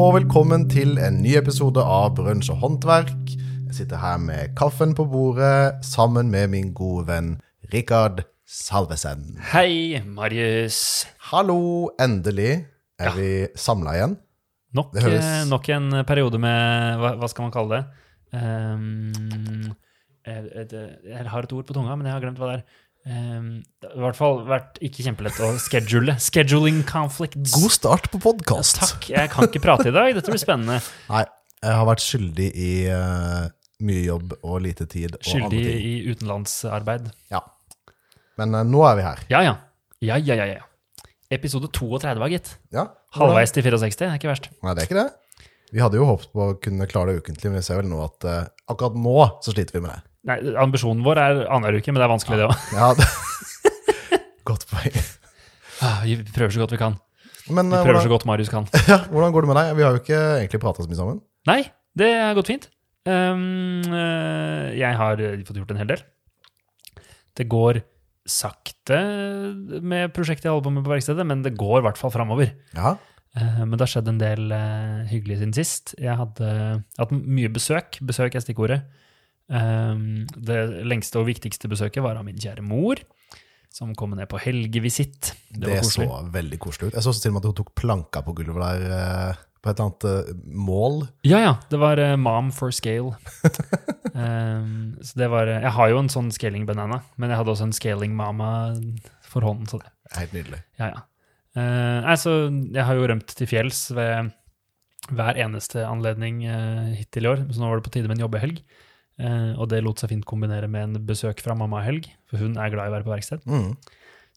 og velkommen til en ny episode av Brunsj og håndverk. Jeg sitter her med kaffen på bordet sammen med min gode venn Rikard Salvesen. Hei, Marius. Hallo, endelig er Ja. vi samla igjen. Nok, eh, nok en periode med Hva, hva skal man kalle det? Um, jeg, jeg, jeg har et ord på tunga, men jeg har glemt hva det er. Ehm, det har i hvert fall vært ikke kjempelett å schedule. Scheduling conflicts. God start på podkast. Takk. Jeg kan ikke prate i dag. Dette blir spennende. Nei, jeg har vært skyldig i uh, mye jobb og lite tid og Skyldig i utenlandsarbeid. Ja. Men uh, nå er vi her. Ja, ja. Ja, ja, ja, ja. Episode 32, gitt. Ja. Halvveis til 64. Det er ikke verst. Nei, det er ikke det. Vi hadde jo håpet på å kunne klare det ukentlig, men vi ser vel nå at uh, akkurat nå så sliter vi med det. Nei, Ambisjonen vår er annenhver uke, men det er vanskelig, det òg. Ja, det... Godt poeng. Vi prøver så godt vi kan. Men Vi prøver prøver så godt Marius kan. ja, hvordan går det med deg? Vi har jo ikke egentlig prata så mye sammen. Nei, det har gått fint. Um, eh, jeg har eh, fått gjort en hel del. Det går sakte med prosjektet jeg holder på med på verkstedet, men det går i hvert fall framover. Ja. Eh, men det har skjedd en del hyggelig siden sist. Jeg hadde hatt mye besøk. Besøk er stikkordet. Um, det lengste og viktigste besøket var av min kjære mor, som kom ned på helgevisitt. Det, Det, så veldig koselig ut. Jeg så også til og med at hun tok planka på gulvet der eh, på et eller annet eh, mål. Ja, ja. Det var uh, Mom for scale. um, så det var Jeg har jo en sånn scaling banana, men jeg hadde også en scaling mama for hånden. Så det, Helt nydelig. ja, ja. Uh, altså, jeg har jo rømt til fjells ved hver eneste anledning uh, hittil i år, så nå var det på tide med en jobbehelg. Eh, og det lot seg fint kombinere med en besøk fra mamma-helg, for hun er glad i å være på verksted. Mm.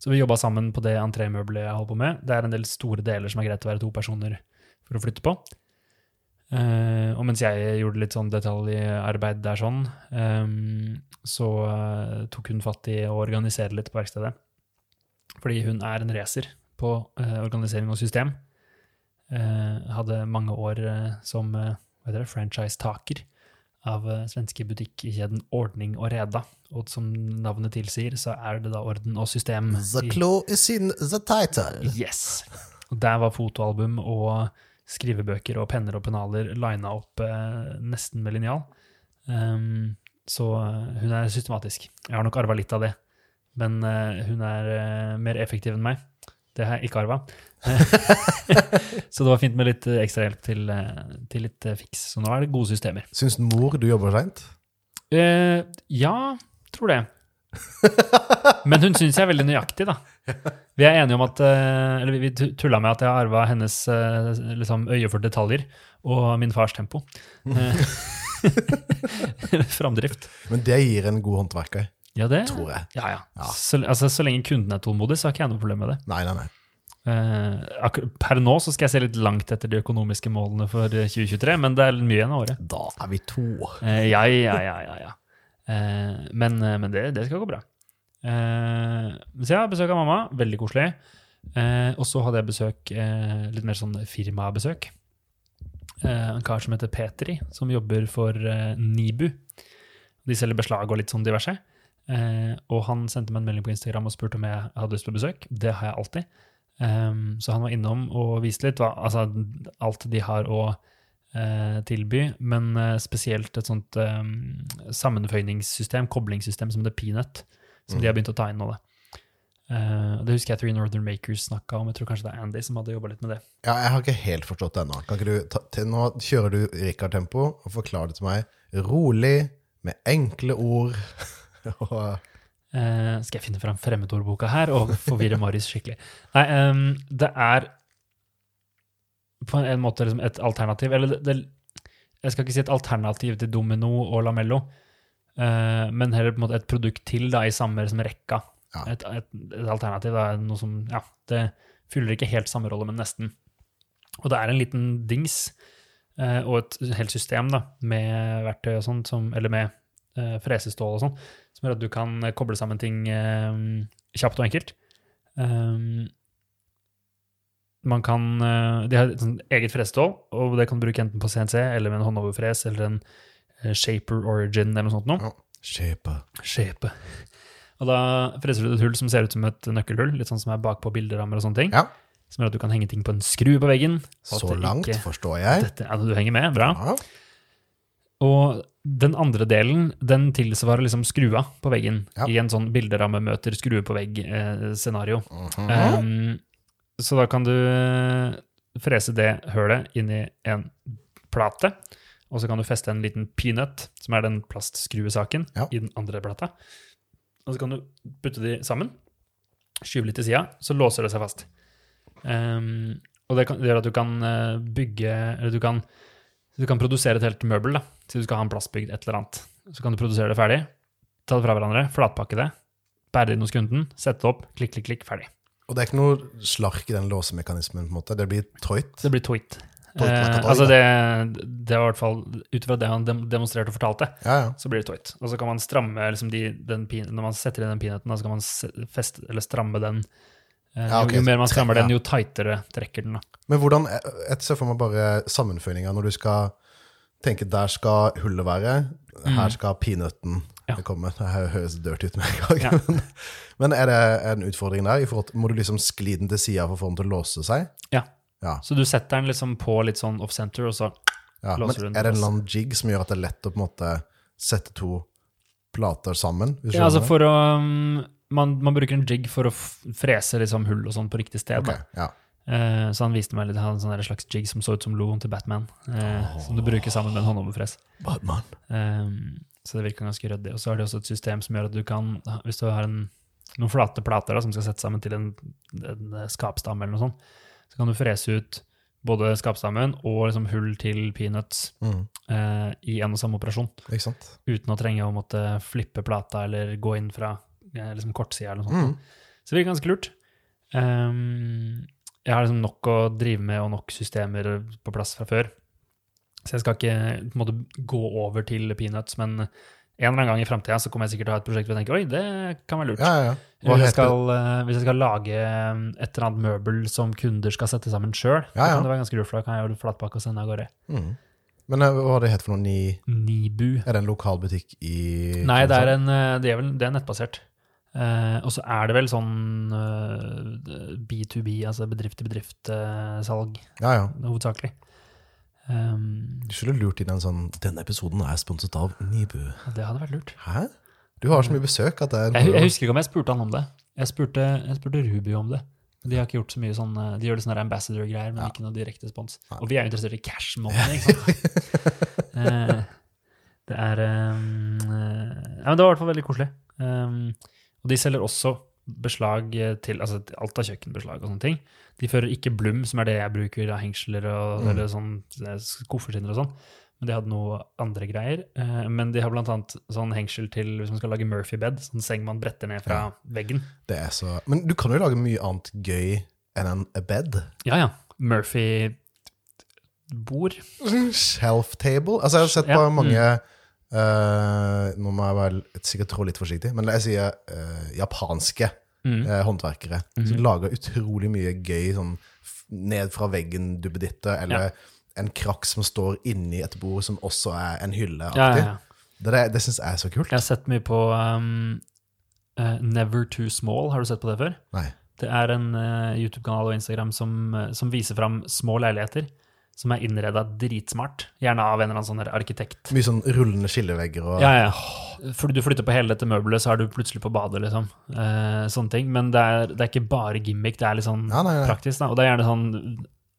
Så vi jobba sammen på det entrémøbelet jeg holder på med. Det er en del store deler som er greit å være to personer for å flytte på. Uh, og mens jeg gjorde litt sånn detaljarbeid der sånn, um, så uh, tok hun fatt i å organisere litt på verkstedet. Fordi hun er en racer på uh, organisering og system. Eh, hadde mange år eh, som eh, hva heter det, franchise-taker av eh, svenske butikkjeden Ordning og Reda. Og som navnet tilsier, så er det da orden og system. The clue is in the title. Yes. Og der var fotoalbum og skrivebøker og penner og pennaler lina opp eh, nesten med linjal. Um, så eh, hun er systematisk. Jeg har nok arva litt av det, men eh, hun er eh, mer effektiv enn meg. Det har jeg ikke arva. så det var fint med litt eh, ekstra hjelp til, eh, til litt eh, fiks. Så nå er det gode systemer. Syns mor du jobber seint? Uh, ja, tror det. Men hun syns jeg er veldig nøyaktig, da. Vi er enige om at Eller vi tulla med at jeg har arva hennes liksom, øye for detaljer og min fars tempo. Eh, Framdrift. Men det gir en god håndverker, Ja, det tror jeg. Ja, ja. Ja. Så, altså, så lenge kunden er tålmodig, så har ikke jeg noe problem med det. Nei, nei, nei. Eh, per nå så skal jeg se litt langt etter de økonomiske målene for eh, 2023, men det er mye igjen av året. Da er vi to. Eh, ja, ja, ja, ja. ja. Eh, men eh, men det, det skal gå bra. Eh, så jeg har besøk av mamma. Veldig koselig. Eh, og så hadde jeg besøk, eh, litt mer sånn firmabesøk. Eh, en kar som heter Petri, som jobber for eh, Nibu. De selger beslag og litt sånn diverse. Eh, og han sendte meg en melding på Instagram og spurte om jeg hadde lyst på besøk. Det har jeg alltid. Eh, så han var innom og viste litt hva, altså, alt de har å uh, tilby, men uh, spesielt et sånt um, sammenføyningssystem, koblingssystem som heter Peanut, som de har begynt å ta inn nå. Eh, det husker jeg Three Northern Makers snakka om. Jeg tror kanskje det er Andy som hadde jobba litt med det. Ja, jeg har ikke helt forstått det ennå. Kan ikke du ta, til nå kjører du Rikard-tempo og forklarer det til meg rolig, med enkle ord. og Eh, skal jeg finne fram fremmedordboka her og forvirre Marius skikkelig? Nei, um, det er på en måte liksom et alternativ Eller det, det, jeg skal ikke si et alternativ til Domino og Lamello, uh, men heller på en måte et produkt til da, i samme liksom, rekka. Ja. Et, et, et alternativ er noe som Ja, det fyller ikke helt samme rolle, men nesten. Og det er en liten dings uh, og et helt system da, med verktøy og sånt, som, eller med fresestål og sånn, som gjør at du kan eh, koble sammen ting eh, kjapt og enkelt. Um, man kan eh, De har et sånt eget frestål, og det kan du bruke enten på CNC eller med en håndoverfres eller en Shaper Origin eller noe sånt noe. ja, Shape. Shape. Og da freser du et hull som ser ut som et nøkkelhull, litt sånn som er bakpå bilderammer og sånne ting. Ja. som gjør at du kan henge ting på en skru på veggen. Så langt ikke- forstår jeg. Dette, ja, du henger med, bra. Ja. Og den andre delen, den tilsvarer liksom skrua på veggen Ja. i en sånn bilderamme møter skrue på vegg-scenario. Mhm. Um, så da kan du eh, frese det hølet inn i en plate, og så kan du feste en liten peanøtt, som er den plastskruesaken, Ja. i den andre plata. Og så kan du putte de sammen, skyve litt til sida, så låser det seg fast. Um, og det, kan, det gjør at du kan eh, bygge Eller du kan, du kan produsere et helt møbel, da. Så du skal ha en plastbygd et eller annet. Så kan du produsere det ferdig, ta det fra hverandre, flatpakke det, bære det inn hos kunden, sette det opp, klikk, klikk, klikk, ferdig. Og det er ikke noe slark i den låsemekanismen, på en måte. Det blir toit. Det blir tøyt. Eh, altså det, det var i hvert fall ut fra det han demonstrerte og fortalte, Ja, ja. så blir det tøyt. Og så kan man stramme liksom de, den pin, Når man setter inn den peanøtten, så kan man feste, eller stramme den. Eh, Ja, okay. jo, jo mer man strammer den, jo tightere trekker den. da. Men hvordan Jeg ser for meg bare sammenføyninga når du skal tenke der skal hullet være, her skal peanøtten Ja. komme. Det høres dirty ut med en gang. Ja. Men er det en utfordring der? I forhold må du liksom skli den til sida for å få den til å låse seg? Ja. Ja. Så du setter den liksom på litt sånn off-center, og så ja. Låser du Men den er det en lang jig som gjør at det er lett å på en måte sette to plater sammen? Ja, altså for å um, man, man bruker en jig for å frese liksom hull og sånn på riktig sted. Ok, da. ja. Eh, så han viste meg litt, han hadde en sånn slags jig som så ut som loen til Batman, eh, som du bruker sammen med en håndoverfres. Batman. Um, så det virker ganske ryddig. Og så har de også et system som gjør at du kan, hvis du har en, noen flate plater da, som skal sette sammen til en, en skapstamme eller noe sånt, så kan du frese ut både skapstammen og liksom hull til peanuts Mm, uh, i en og samme operasjon, uten å trenge å måtte flippe plata eller gå inn fra eh, liksom kortsida eller noe sånt. Mm. Så det virker ganske lurt. Um, jeg har liksom nok å drive med og nok systemer på plass fra før. Så jeg skal ikke på en måte gå over til peanuts, men en eller annen gang i framtida så kommer jeg sikkert til å ha et prosjekt hvor jeg tenker oi, det kan være lurt. Ja, ja. Hva Hvis jeg, skal, eh, hvis jeg skal lage eh, et eller annet møbel som kunder skal sette sammen sjøl, Ja, kan det være ganske lurt, for da kan jeg gjøre det flatpakke og sende av gårde. mm. Men eh, hva det het for noe? Ni... Nibu. Er det en lokal butikk i Nei, det er, en, eh, det er, vel, det er nettbasert. Eh, og så er det vel sånn uh, B2B, altså bedrift-til-bedrift-salg, Ja, ja. hovedsakelig. Um, Du skulle lurt inn en sånn Denne episoden er sponset av Nibu. det hadde vært lurt. Hæ? Du har så mye besøk at det er Jeg, jeg husker ikke om jeg spurte han om det. Jeg spurte, jeg spurte Ruby om det. De har ikke gjort så mye sånn eh, De gjør litt sånne ambassador-greier, men Ja. ikke noe direkte spons. Nei. Og vi er jo interessert i cash money, ikke sant. Eh, det er um, eh, Ja, men det var i hvert fall veldig koselig. Um, og de selger også beslag eh, til Altså alt av kjøkkenbeslag og sånne ting. De fører ikke Blum, som er det jeg bruker av hengsler og Mm. eller sånn eh, og sånn. Men de hadde noe andre greier. Eh, men de har blant annet sånn hengsel til hvis man skal lage Murphy-bed, sånn seng man bretter ned fra veggen. Det er så Men du kan jo lage mye annet gøy enn en bed. Ja, ja. Murphy-bord. Shelf table. Altså, jeg har sett på Ja, mm. Eh, Nå må jeg vel sikkert trå litt forsiktig, men jeg sier uh, japanske Mm. uh, håndverkere som lager utrolig mye gøy sånn ned fra veggen duppeditter, eller en krakk som står inni et bord som også er en hylle. Ja, ja, ja. Det, det, det syns jeg er så kult. Jeg har sett mye på um, Never Too Small. Har du sett på det før? Nei. Det er en YouTube-kanal og Instagram som, som viser fram små leiligheter som er innreda dritsmart. Gjerne av en eller annen sånn arkitekt. Mye sånn rullende skillevegger og Ja, ja. Fordi du flytter på hele dette møbelet, så er du plutselig på badet, liksom. Eh, sånne ting. Men det er, det er ikke bare gimmick, det er litt sånn Ja, nei, nei. praktisk. Da. Og det er gjerne sånn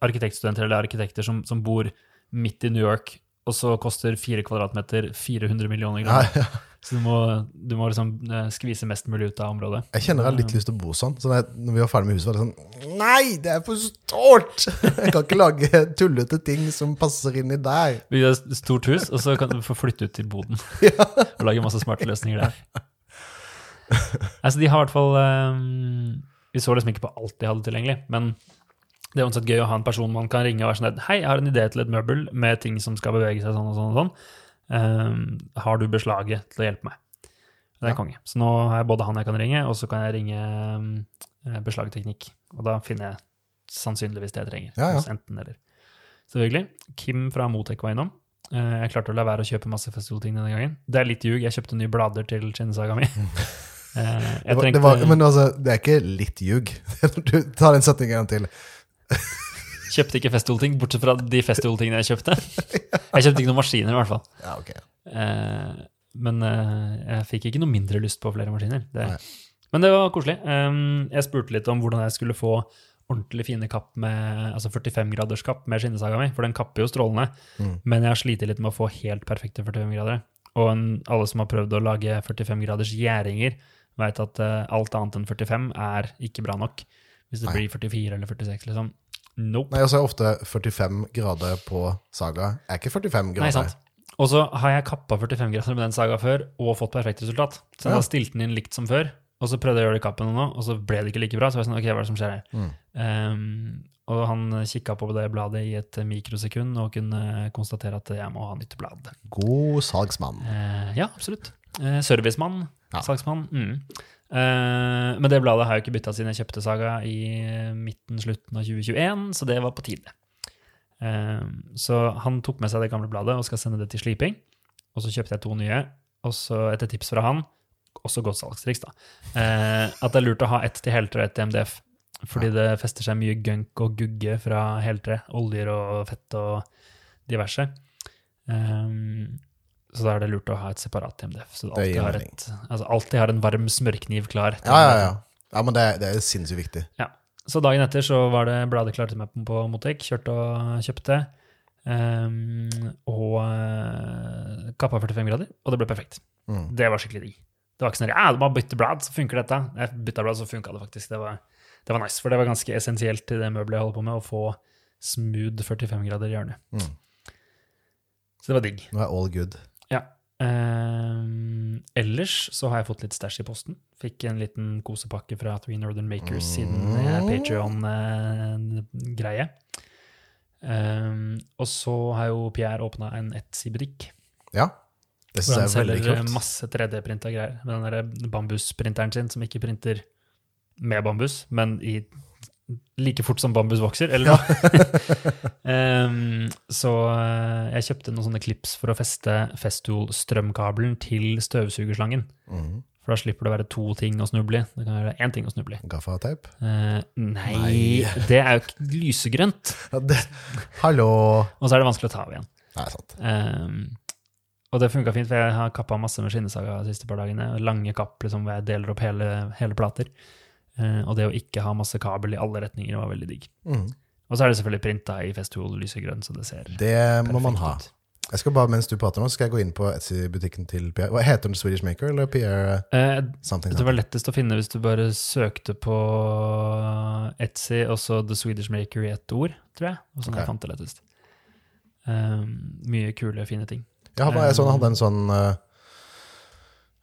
arkitektstudenter eller arkitekter som, som bor midt i New York, og så koster fire kvadratmeter 400 millioner ja, kroner. ja. Så du må, du må liksom eh, skvise mest mulig ut av området. Jeg kjenner jeg har litt lyst til å bo sånn. Så når, jeg, når vi var ferdig med huset, var det sånn Nei, det er for stort! Jeg kan ikke lage tullete ting som passer inni der. Bygge et stort hus, og så kan du få flytte ut til boden. og lage masse smarte løsninger der. Altså, de har i hvert fall um, Vi så liksom ikke på alt de hadde tilgjengelig, men det er uansett gøy å ha en person man kan ringe og være sånn Hei, jeg har en idé til et møbel med ting som skal bevege seg sånn og sånn og sånn. Ehm, har du beslaget til å hjelpe meg? Det er Ja. konge. Så nå har jeg både han jeg kan ringe, og så kan jeg ringe ehm, beslagteknikk. Og da finner jeg sannsynligvis det jeg trenger. Ja, ja. Enten eller. Selvfølgelig. Kim fra Motek var innom. Eh, Jeg klarte å la være å kjøpe masse festivalting denne gangen. Det er litt ljug. Jeg kjøpte nye blader til Shinsaga mi. Eh, Det var, trengte det var, men altså, det er ikke litt ljug. Du tar den setningen en til. Kjøpte ikke Festool-ting, bortsett fra de Festool-tingene jeg kjøpte. Jeg kjøpte ikke noen maskiner, i hvert fall. Ja, okay. Eh, men eh, jeg fikk ikke noe mindre lyst på flere maskiner. Det, men det var koselig. Um, jeg spurte litt om hvordan jeg skulle få ordentlig fine kapp med altså 45 graders kapp med skinnesaga mi, for den kapper jo strålende. Mm. Men jeg har slitt litt med å få helt perfekte 45-gradere. Og en, alle som har prøvd å lage 45 graders gjæringer, vet at uh, alt annet enn 45 er ikke bra nok. Hvis det Nei. blir 44 eller 46, liksom. Nope. Nei, altså ofte 45 grader på saga er ikke 45 grader. Nei, sant. Og så har jeg kappa 45 grader med den saga før og fått perfekt resultat. Så jeg Ja. har stilt den inn likt som før, og så prøvde jeg å gjøre det i kappen nå, og så ble det ikke like bra. Så var jeg sånn, ok, hva er det som skjer her? Mm. Um, og han kikka på det bladet i et mikrosekund og kunne konstatere at jeg må ha nytt blad. God salgsmann. Uh, ja, absolutt. Uh, servicemann, Ja. salgsmann. Mm. Eh, men det bladet har jeg ikke bytta siden jeg kjøpte Saga i midten, slutten av 2021, så det var på tide. Eh, så han tok med seg det gamle bladet og skal sende det til sliping. Og så kjøpte jeg to nye, og så etter tips fra han, også godt salgstriks, da, eh, at det er lurt å ha ett til heltre og ett til MDF. Fordi det fester seg mye gunk og gugge fra heltre, oljer og fett og diverse. Um, så da er det lurt å ha et separat til MDF. Så du alltid har, et, altså alltid har en varm smørkniv klar. Ja, ja, ja. Ja, men det, det er sinnssykt viktig. Ja. Så dagen etter så var det bladet klart til mappen på Motek. Kjørte og kjøpte. Um, og uh, kappa 45 grader, og det ble perfekt. Mm. Det var skikkelig digg. Det var ikke sånn ja, du må bytte blad, så funker dette. Jeg bytta blad, så funka det faktisk. Det var, det var nice, for det var ganske essensielt til det møbelet jeg holder på med, å få smooth 45 grader hjørne. Mm. Så det var digg. Nå er all good. Ehm, ellers så har jeg fått litt stæsj i posten. Fikk en liten kosepakke fra Three Northern Makers siden det er Patreon-greie. Ehm, og så har jo Pierre åpna en Etsy-butikk. Ja. Det Hvor han synes jeg er veldig selger masse 3D-printa greier. Med den der bambusprinteren sin, som ikke printer med bambus, men i like fort som bambus vokser, eller noe. um, så eh, jeg kjøpte noen sånne klips for å feste Festool-strømkabelen til støvsugerslangen. Mm. For da slipper det å være to ting å snuble i. Det kan være én ting å snuble i. Gaffateip. Eh, nei, Nei. det er jo ikke lysegrønt. Ja, det, hallo! Og så er det vanskelig å ta av igjen. Nei, sant. Ehm, og det funka fint, for jeg har kappa masse med skinnesaga de siste par dagene. Lange kapp liksom, hvor jeg deler opp hele, hele plater. Eh, og det å ikke ha masse kabel i alle retninger var veldig digg. Mm. Og så er det selvfølgelig printa i Festool lysegrønn, så det ser Det må man ha. ut. Jeg skal bare, Mens du prater nå, skal jeg gå inn på Etsy-butikken til Pierre. Hva Heter den Swedish Maker eller Pierre Eh, something? det var lettest å finne hvis du bare søkte på Etsy og så The Swedish Maker i ett ord, tror jeg. Og sånn okay. jeg fant det lettest. Um, mye kule, fine ting. Ja, jeg så han hadde en sånn eh,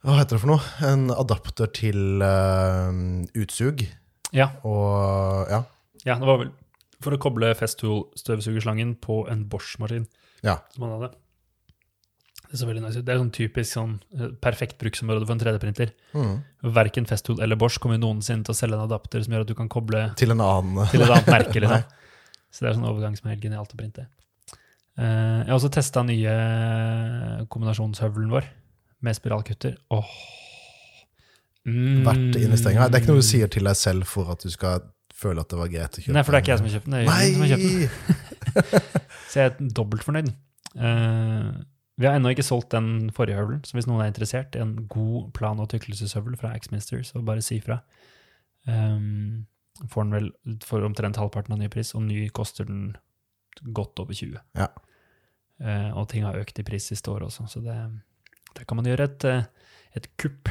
Hva heter det for noe? En adapter til uh, utsug. Ja, Og ja. ja, det var vel for å koble Festool-støvsugerslangen på en Bosch-maskin. ja. som han hadde. Det så veldig nice ut. Det er sånn typisk sånn eh, perfekt bruksområde for en 3D-printer. Mm. Verken Festool eller Bosch kommer noensinne til å selge en adapter som gjør at du kan koble Til en annen til et annet merke. Liksom. Så det er sånn overgang som er helt genialt å printe. Uh, jeg har også testa nye kombinasjonshøvelen vår med spiralkutter. Åh. Mm. Verdt investeringa. Det er ikke noe du sier til deg selv for at du skal føle at det var greit å kjøpe. Nei, for det er ikke jeg som har kjøpt den. Det er Nei! som har kjøpt den. Så jeg er dobbelt fornøyd. Uh, vi har ennå ikke solgt den forrige høvelen, så hvis noen er interessert i en god plan- og tykkelseshøvel fra Axminster, så bare si fra. Um, får den vel for omtrent halvparten av ny pris, og ny koster den godt over 20. Ja. Uh, og ting har økt i pris siste året også, så det, der kan man gjøre et, eh, et kupp.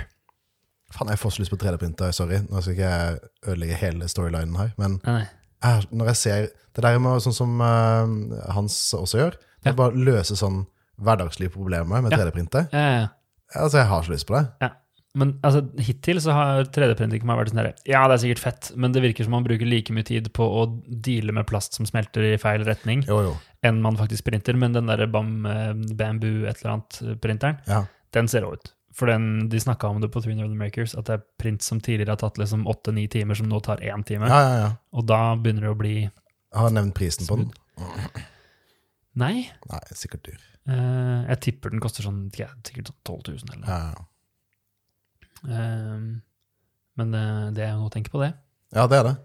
Faen, jeg får så lyst på 3D-printer. Sorry, nå skal ikke jeg ødelegge hele storylinen her. Men Nei, nei. jeg, når jeg ser det der med sånn som uh, Hans også gjør, det Ja. bare løse sånn hverdagslige problemer med Ja. 3D-printer. Ja, ja, ja. Altså, jeg har så lyst på det. Men altså, hittil så har 3D-printing for meg vært sånn herre Ja, det er sikkert fett, men det virker som man bruker like mye tid på å deale med plast som smelter i feil retning, Jo, jo. enn man faktisk printer. Men den derre bam, eh, bamboo et eller annet-printeren, Ja. den ser rå ut. For den, de snakka om det på Three Northern Makers, at det er print som tidligere har tatt liksom åtte-ni timer, som nå tar én time. ja, ja, ja. Og da begynner det å bli Jeg har nevnt prisen på den. Nei, Nei, sikkert dyr. Uh, jeg tipper den koster sånn ikke sikkert sånn 12 000 eller noe. Ja, ja. Eh, men eh, det er jo noe å tenke på, det. ja, det er det.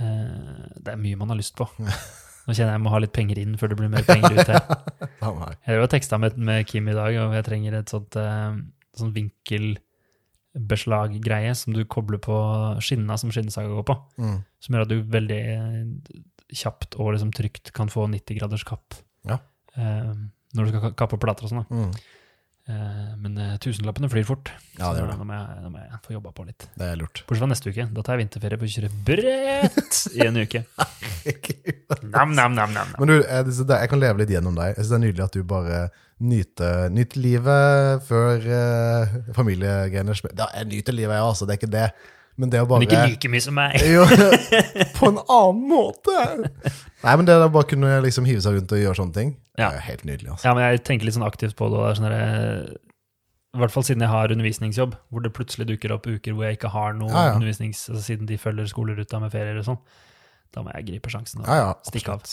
Eh, det er mye man har lyst på. Nå kjenner jeg jeg må ha litt penger inn før det blir mer penger ut her. Jeg har teksta med, med Kim i dag, og jeg trenger et sånt sånt sånn vinkelbeslaggreie som du kobler på skinna som skinnesaga går på. Mm. Som gjør at du veldig eh, kjapt og liksom trygt kan få 90 graders kapp. Ja. Eh, når du skal ka- kappe plater og sånn. Mm. Eh, men eh, tusenlappene flyr fort. Ja, det gjør det. nå må, jeg, nå må jeg få jobba på litt. Det er lurt. Bortsett fra neste uke. Da tar jeg vinterferie på å kjøre brett i en uke. Nam, nam, nam, nam. Men du, jeg, det- jeg kan leve litt gjennom deg. Jeg synes det er nydelig at du bare nyter, nyter livet før uh, familiegreiene sp- Jeg nyter livet, jeg, altså. Det er ikke det. Men det å bare Men ikke like mye som meg. Jo, på en annen måte. Nei, men det å bare kunne liksom hive seg rundt og gjøre sånne ting, det er jo helt nydelig. altså. Ja, men jeg tenker litt sånn aktivt på det. sånn eh, I hvert fall siden jeg har undervisningsjobb, hvor det plutselig dukker opp uker hvor jeg ikke har noe Ja, ja. undervisnings... Altså, siden de følger skoleruta med ferier og sånn. Da må jeg gripe sjansen. og Ja, ja, stikke av.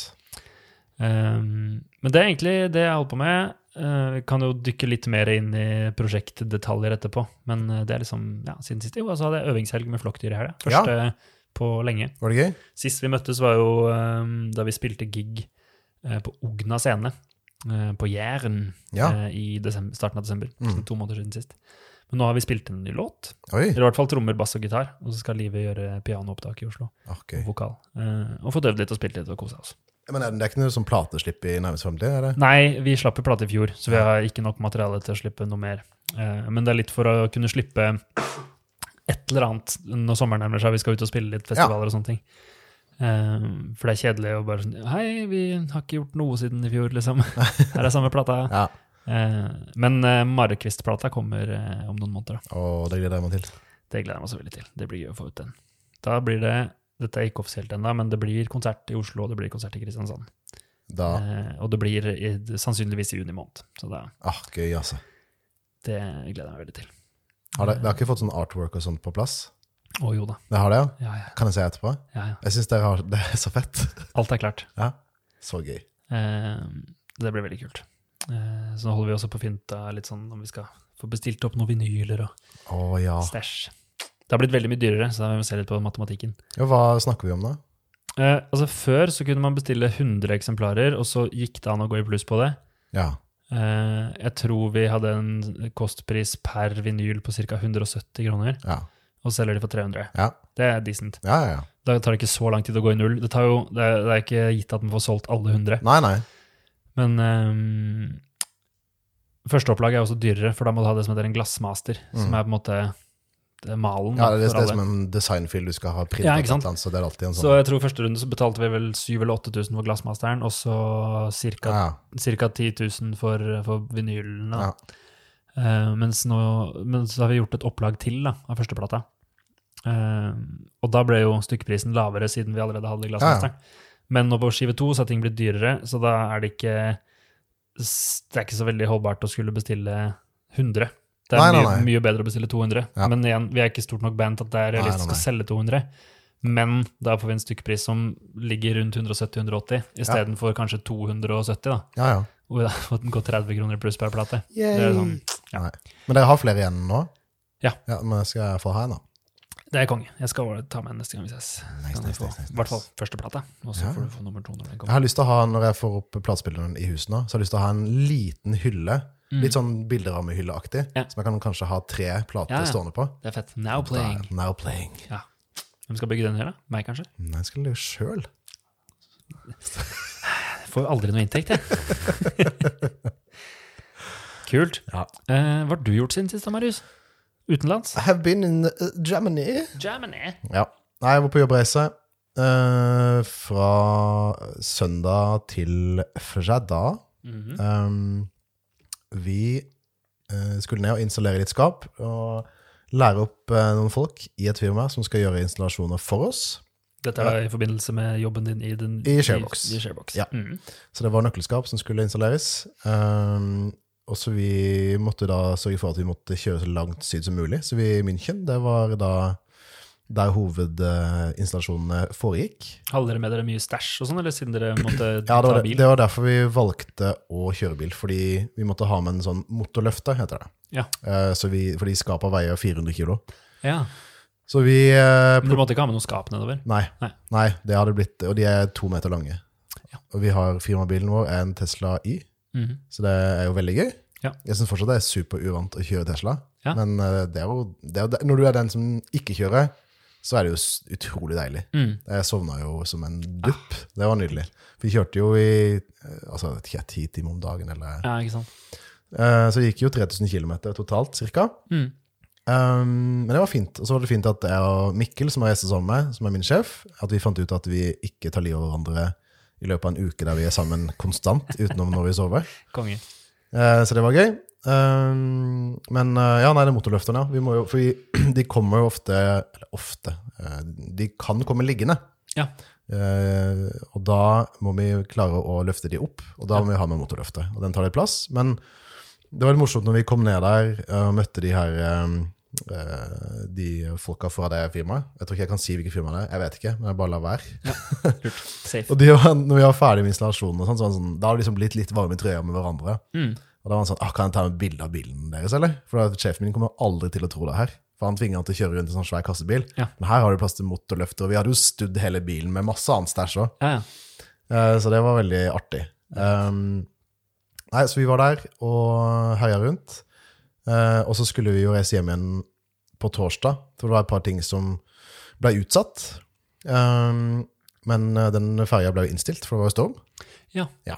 Um, men det er egentlig det jeg holder på med. Uh, kan jo dykke litt mer inn i prosjektdetaljer etterpå. Men uh, det er liksom, ja, siden sist jo, så hadde jeg øvingshelg med flokkdyr i helga. Første på lenge. Var det gøy? Sist vi møttes var jo um, da vi spilte gig uh, på Ogna scene. uh, på Jæren Ja. i desember, starten av desember. Mm. To måneder siden sist. Men nå har vi spilt en ny låt. Oi. Eller i hvert fall trommer, bass og gitar. Og så skal Live gjøre pianoopptak i Oslo. Okay. Og vokal. Og fått øvd litt og spilt litt og kosa oss. Men er det, det er ikke noe sånn plateslipp i nærmest fremtid? Nei, vi slapp jo plate i fjor, så vi har ikke nok materiale til å slippe noe mer. Eh, men det er litt for å kunne slippe et eller annet når sommeren nærmer seg, vi skal ut og spille litt festivaler og sånne ting. Eh, for det er kjedelig å bare sånn Hei, vi har ikke gjort noe siden i fjor, liksom. Her er samme plata. Ja. Eh, men Marekvist-plata kommer om noen måneder. Da. Og det gleder jeg meg til. Det gleder jeg meg så veldig til. Det blir gøy å få ut den. Da blir det Dette er ikke offisielt ennå, men det blir konsert i Oslo, og det blir konsert i Kristiansand. Eh, og det blir i, sannsynligvis i juni måned. Så det, Ah, gøy, altså. det gleder jeg meg veldig til. Har det, det har ikke fått sånn artwork og sånt på plass? Å jo da. Det har det, ja? Ja, ja, Kan jeg se etterpå? ja, ja. Jeg syns det, det er så fett. Alt er klart. Ja, Så gøy. Eh, det blir veldig kult. Eh, så nå holder vi også på å finne litt sånn om vi skal få bestilt opp noen vinyler og oh, ja. stæsj. Det har blitt veldig mye dyrere, så da må vi se litt på matematikken. ja. Hva snakker vi om da? Eh, altså Før så kunne man bestille 100 eksemplarer, og så gikk det an å gå i pluss på det. Ja. Eh, jeg tror vi hadde en kostpris per vinyl på ca. 170 kroner, Ja. og selger de for 300. Ja. Det er decent. Ja, ja, ja. Da tar det ikke så lang tid å gå i null. Det, tar jo, det, er, det er ikke gitt at man får solgt alle 100. Nei, nei. Men um, førsteopplag er også dyrere, for da må du ha det som heter en glassmaster, som er på en måte malen Ja, det, er- det er som en designfil du skal ha printet, Ja, ikke sant? så det er alltid en sånn. Så jeg tror første runde så betalte vi vel 7000 eller 8000 for glassmasteren, og så ca. ja, Cirka 10 000 for, for vinylene. ja. Eh, mens nå men så har vi gjort et opplag til da, av førsteplata. Uh, og da ble jo stykkeprisen lavere siden vi allerede hadde glassmasteren. Men nå på skive to så har ting blitt dyrere, så da er det ikke Det er ikke så veldig holdbart å skulle bestille 100. Det er Nei, mye, nei. mye bedre å bestille 200. Ja. Men igjen, vi er ikke stort nok band til at det er realistisk å selge 200. Men da får vi en stykkepris som ligger rundt 170-180, istedenfor kanskje 270, da. ja, ja. Hvor det har gått 30 kroner pluss per plate. Det sånn, ja. Men dere har flere igjen nå? Ja. ja men skal jeg få ha en, da? Det er konge. Jeg skal ta med en neste gang vi ses. Nice, nice, nice, I hvert fall første plate. og så Ja. får du få nummer to når den Jeg har lyst til å ha, Når jeg får opp platespilleren i huset nå, så har jeg lyst til å ha en liten hylle. Litt sånn bilderammehylleaktig, Mm. Ja. som jeg kan kanskje ha tre plater Ja, ja. stående på. Det er fett. Now playing. Da, now playing. Ja. Hvem skal bygge den her, da? Meg, kanskje? Nei, jeg skal lage sjøl. Får jo aldri noe inntekt, jeg. Kult. Ja. Eh, hva har du gjort siden sist, Marius? Utenlands? I have been in uh, Germany. Germany. Ja. Nei, jeg var på jobbreise eh, fra søndag til fredag. Mhm. Um, vi eh, skulle ned og installere litt skap og lære opp eh, noen folk i et firma som skal gjøre installasjoner for oss. Dette er i forbindelse med jobben din i, den, I Sharebox. I, i Sharebox. Ja. Mm. Så det var nøkkelskap som skulle installeres. Um, og så vi måtte da sørge for at vi måtte kjøre så langt syd som mulig. Så vi i München, det var da der hovedinstallasjonene foregikk. Hadde dere med dere mye stæsj og sånn, eller siden dere måtte Ja, det ta bil? det var derfor vi valgte å kjøre bil, fordi vi måtte ha med en sånn motorløfte, heter det. Ja. Eh, så vi, fordi skapet veier 400 kilo. Ja. Så vi eh, Men dere måtte ikke ha med noe skap nedover? Nei. Nei. Nei, det hadde blitt Og de er to meter lange. Ja. Og vi har firmabilen vår er en Tesla Y, Mhm. så det er jo veldig gøy. Ja. Jeg syns fortsatt det er superuvant å kjøre Tesla, Ja. men eh, det er jo, det er når du er den som ikke kjører, så er det jo utrolig deilig. Mm. Jeg sovna jo som en dupp. Det var nydelig. Vi kjørte jo i eh, altså, ikke, ti timer om dagen, eller Ja, ikke sant? Uh, Så det gikk jo 3000 km totalt, cirka. Mm. Um, men det var fint. Og så var det fint at jeg og Mikkel, som har reist sammen med som er min sjef, at vi fant ut at vi ikke tar livet av hverandre i løpet av en uke der vi er sammen konstant, utenom når vi sover. Konge. Eh, så det var gøy. Um, men eh, ja, nei, det er motorløfterne. ja. Vi må jo, for vi, de kommer jo ofte Eller ofte. eh, de kan komme liggende. Ja. Uh, og da må vi klare å løfte de opp, og da må vi ha med motorløftet. Og den tar litt plass. Men det var litt morsomt når vi kom ned der og møtte de her eh, de folka fra det firmaet. Jeg tror ikke jeg kan si hvilket firma det er, jeg vet ikke, men jeg bare lar være. Ja, Og de når vi var ferdig med installasjonen, og sånn, så var sånn, da har det liksom blitt litt varme i trøya med hverandre. Mm. Og da var han sånn ah, 'Kan jeg ta et bilde av bilen deres, eller?' For sjefen min kommer aldri til å tro det her. For han tvinger han til å kjøre rundt i en sånn svær kassebil. Ja. Men her har du plass til motorløfter, og vi hadde jo studd hele bilen med masse annet stæsj òg. Ja, ja. Eh, Så det var veldig artig. Um, nei, så vi var der og herja rundt. Uh, og så skulle vi jo reise hjem igjen på torsdag, for det var et par ting som ble utsatt. Um, men eh, den ferja ble jo innstilt, for det var jo storm. Ja.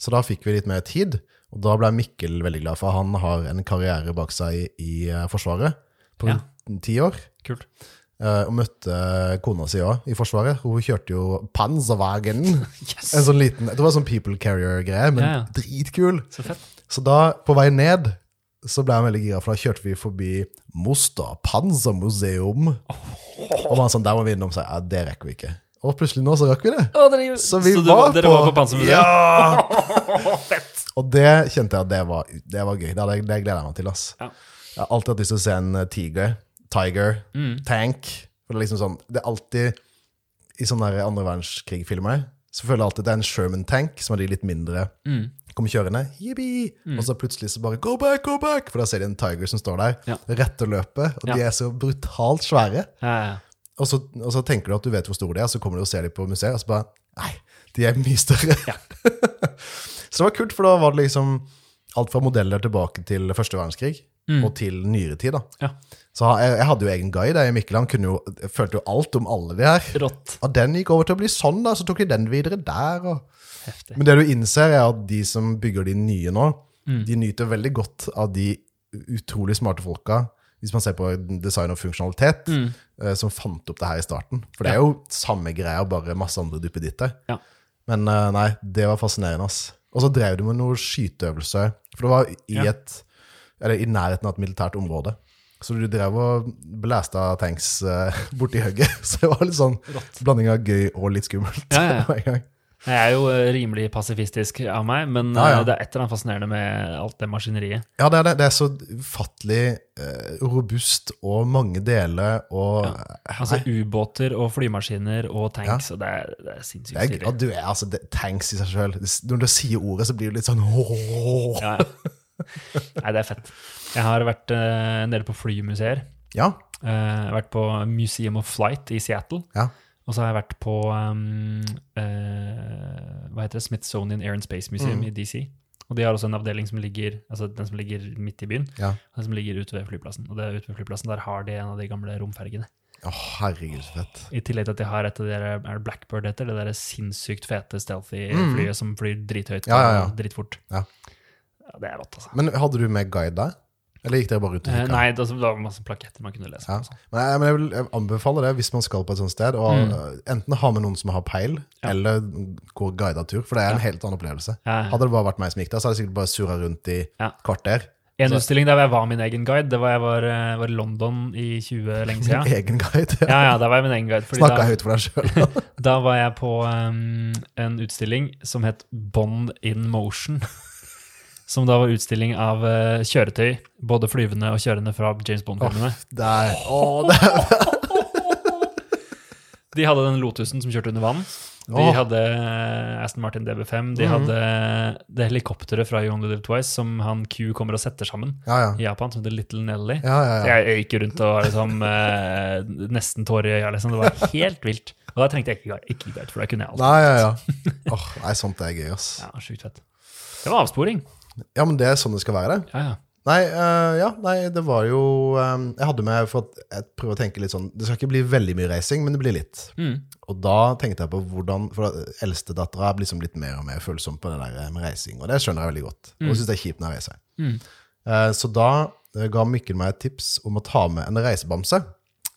Så da fikk vi litt mer tid, og da ble Mikkel veldig glad, for han har en karriere bak seg i, i eh, Forsvaret på rundt ti år. Kult. eh, og møtte kona si òg i Forsvaret. Hun kjørte jo Panzerwagen. Yes! En sånn liten, Det var sånn People Carrier-greie, men Ja, ja. dritkul. Så fett. Så da, på vei ned, så ble han veldig gira, for da kjørte vi forbi Mosta Oh. Og var sånn, der må vi innom, så ja, det rekker vi ikke. Og plutselig nå så rakk vi det. Å, det Så vi du var, dere på, var på Panzermuseet? Ja! fett! Og det kjente jeg at det var, det var gøy. Det, hadde det gleder jeg meg til. ass. Ja. Jeg har alltid hatt lyst til å se en eh, tiger, tiger, Mm. tank. For det er liksom sånn, det er alltid i sånne der andre verdenskrig-filmer så føler jeg alltid at det er en Sherman tank, som er de litt mindre, Mm. kommer kjørende, Mm. og så plutselig så bare go back, go back, for da ser de en tiger som står der, Ja. rett og ja. og de er så brutalt svære. Ja, ja. Og så, og så tenker du at du vet hvor store de er, så kommer du og ser dem på museet, og så bare Nei, de er mye større. Ja. så det var kult, for da var det liksom alt fra modeller tilbake til første verdenskrig Mm. og til nyere tid. da. Ja. Så jeg, jeg hadde jo egen guide. Jeg, Mikkel han jo, jeg følte jo alt om alle de her. Rått. Og den gikk over til å bli sånn, da, så tok de den videre der. og... Men det du innser, er at de som bygger de nye nå, Mm. de nyter veldig godt av de utrolig smarte folka, hvis man ser på design og funksjonalitet, Mm. uh, som fant opp det her i starten. For det er jo samme greia, bare masse andre duppeditter. Ja. Men uh, nei, det var fascinerende. ass. Og så drev du med noe skyteøvelse. For det var i, et, eller i nærheten av et militært område. Så du drev og blæsta tanks uh, borti hugget. Så det var litt sånn Rått. blanding av gøy og litt skummelt. Ja, ja, Jeg er jo eh, rimelig pasifistisk av meg, men Ja, ja. eh, det er et eller annet fascinerende med alt det maskineriet. Ja, det er det. Det er så ufattelig eh, robust og mange deler og Ja. Altså ubåter og flymaskiner og tanks, og det er, det er sinnssykt stilig. ja, du er altså Tanks i seg sjøl. Når du sier ordet, så blir det litt sånn åh. Ja, ja. Nei, det er fett. Jeg har vært eh, en del på flymuseer. Ja. Eh, jeg har vært på Museum of Flight i Seattle. Ja. Og så har jeg vært på um, eh, hva heter det? Smithsonian Air and Space Museum Mm. i DC. Og de har også en avdeling som ligger altså den som ligger midt i byen, ja. og den som ligger ute ved flyplassen. Og det er ute ved flyplassen, der har de en av de gamle romfergene. Å, herregud, så fett. I tillegg til at de har et av de der, er det Blackbird heter, det der sinnssykt fete stealthy Mm. som flyr drithøyt Ja, ja, og dritfort. Ja. Ja, det er rått, altså. Men hadde du med guide der? Eller gikk dere bare ut og Eh, kikka? nei, det, altså, var masse plaketter man kunne lese. Ja. sånn. Men, jeg, men jeg vil jeg anbefale det hvis man skal på et sånt sted. Og Mm. Enten ha med noen som har peil, Ja. eller gå guidet tur. For det er en Ja. helt annen opplevelse. Hadde det bare vært meg som gikk der, så hadde jeg sikkert bare surra rundt i Ja. kvarter. En utstilling der jeg var min egen guide, det var jeg var, eh, var i London i 20 lenge siden. Min egen guide. Ja, ja, da var jeg min egen guide. Snakka høyt for deg sjøl. da var jeg på um, en utstilling som het Bond in Motion. Som da var utstilling av uh, kjøretøy, både flyvende og kjørende fra James Bond-filmene. Der. Å, det er De hadde den Lotusen som kjørte under vann. De oh. hadde eh, Aston Martin DB5. De Mhm. hadde det helikopteret fra You Only Live Twice som han Q kommer og setter sammen Ja, ja. i Japan, som heter Little Nelly. Ja, ja, ja. Jeg gikk rundt og var liksom, eh, nesten tårer i øya. Liksom. Det var helt vilt. Og da trengte jeg ikke ikke guide for da kunne jeg alt. Nei, ja, ja. Åh, nei, sånt er gøy, ass. Ja, Sjukt fett. Det var avsporing. Ja, men det er sånn det skal være. Ja, ja. Nei, uh, ja, nei, det var jo um, Jeg hadde med for at jeg prøver å tenke litt sånn Det skal ikke bli veldig mye racing, men det blir litt. Mm. Og da tenkte jeg på hvordan For eldstedattera er liksom litt mer og mer følsom på det der med reising, og det skjønner jeg veldig godt. Og syns det er kjipt når jeg reiser. Mm. Uh, Så da uh, ga Mikkel meg et tips om å ta med en reisebamse.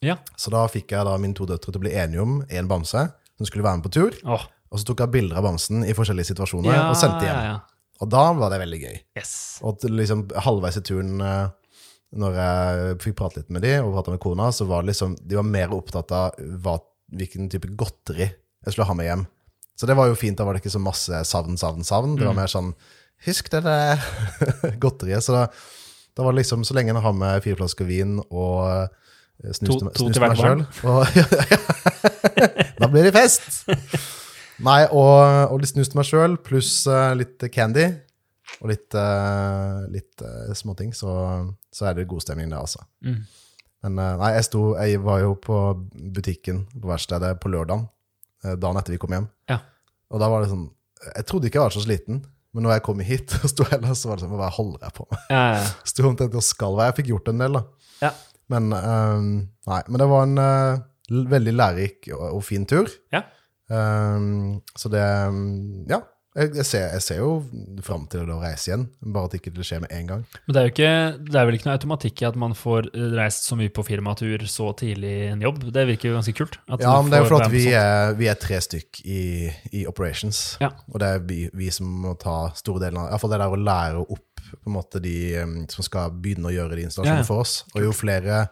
Ja. Så da fikk jeg da mine to døtre til å bli enige om én bamse som skulle være med på tur. Oh. Og så tok jeg bilder av bamsen i forskjellige situasjoner Ja, og sendte hjem. ja, ja. Og da var det veldig gøy. Yes. Og liksom halvveis i turen, eh, når jeg fikk prate litt med de, og prate med kona, så var det liksom, de var mer opptatt av hva, hvilken type godteri jeg skulle ha med hjem. Så det var jo fint, da var det ikke så masse savn, savn, savn. Det var Mm. mer sånn, husk det der godteriet. Så da, da var det liksom, så lenge jeg har med fire flasker vin og eh, snus To- til meg- to snus til til hvert barn. Og, da blir det fest! Nei, og, og litt snus til meg sjøl, pluss eh, litt candy og litt, uh, litt eh, småting, så, så er det god stemning der, altså. Mm. Men eh, nei, jeg, sto, jeg var jo på butikken på verkstedet på lørdagen, eh, dagen etter vi kom hjem. Ja. Og da var det sånn Jeg trodde ikke jeg var så sliten, men når jeg kom hit og sto ellers, så var det sånn Hva holder jeg på med? Ja, ja. Sto omtrent og skalv. Jeg fikk gjort en del, da. Ja. Men, eh, nei, men det var en uh, veldig lærerik og, og fin tur. Ja. Um, så det um, Ja. Jeg, ser, jeg ser jo fram til å reise igjen, bare at ikke det skjer med en gang. Men det er jo ikke, det er vel ikke noe automatikk i at man får reist så mye på firmatur så tidlig i en jobb? Det virker jo ganske kult. at Ja, men det er jo at vi er, vi er tre stykk i, i operations. Ja. Og det er vi, vi som må ta store deler av Iallfall det der å lære opp på en måte de um, som skal begynne å gjøre de installasjonene Ja, ja. for oss. Og jo flere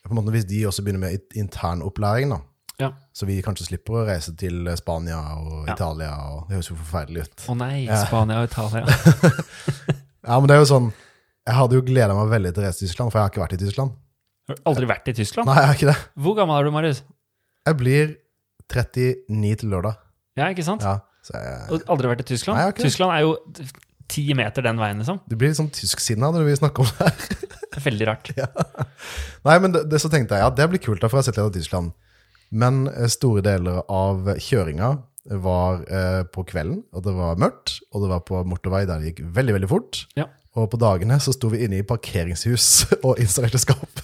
på en måte Hvis de også begynner med internopplæring, intern opplæring, da, Ja. så vi kanskje slipper å reise til Spania og Ja. Italia, og det høres jo forferdelig ut. Å nei, Spania og Italia. Ja, men det er jo sånn Jeg hadde jo gleda meg veldig til å reise til Tyskland, for jeg har ikke vært i Tyskland. Har du aldri vært i Tyskland? Nei, jeg har ikke det. Hvor gammel er du, Marius? Jeg blir 39 til lørdag. Ja, ikke sant? Ja, jeg, aldri vært i Tyskland? Nei, jeg har ikke. Tyskland er jo ti meter den veien, liksom. du blir litt sånn tysksinna når vi snakker om det. her. Er veldig rart. Nei, men det, det så tenkte jeg, ja, det blir kult, da, for jeg har sett litt av Tyskland. Men eh, store deler av kjøringa var eh, på kvelden, og det var mørkt, og det var på motorvei der det gikk veldig, veldig fort. Ja. Og på dagene så sto vi inne i parkeringshus og installerte skap.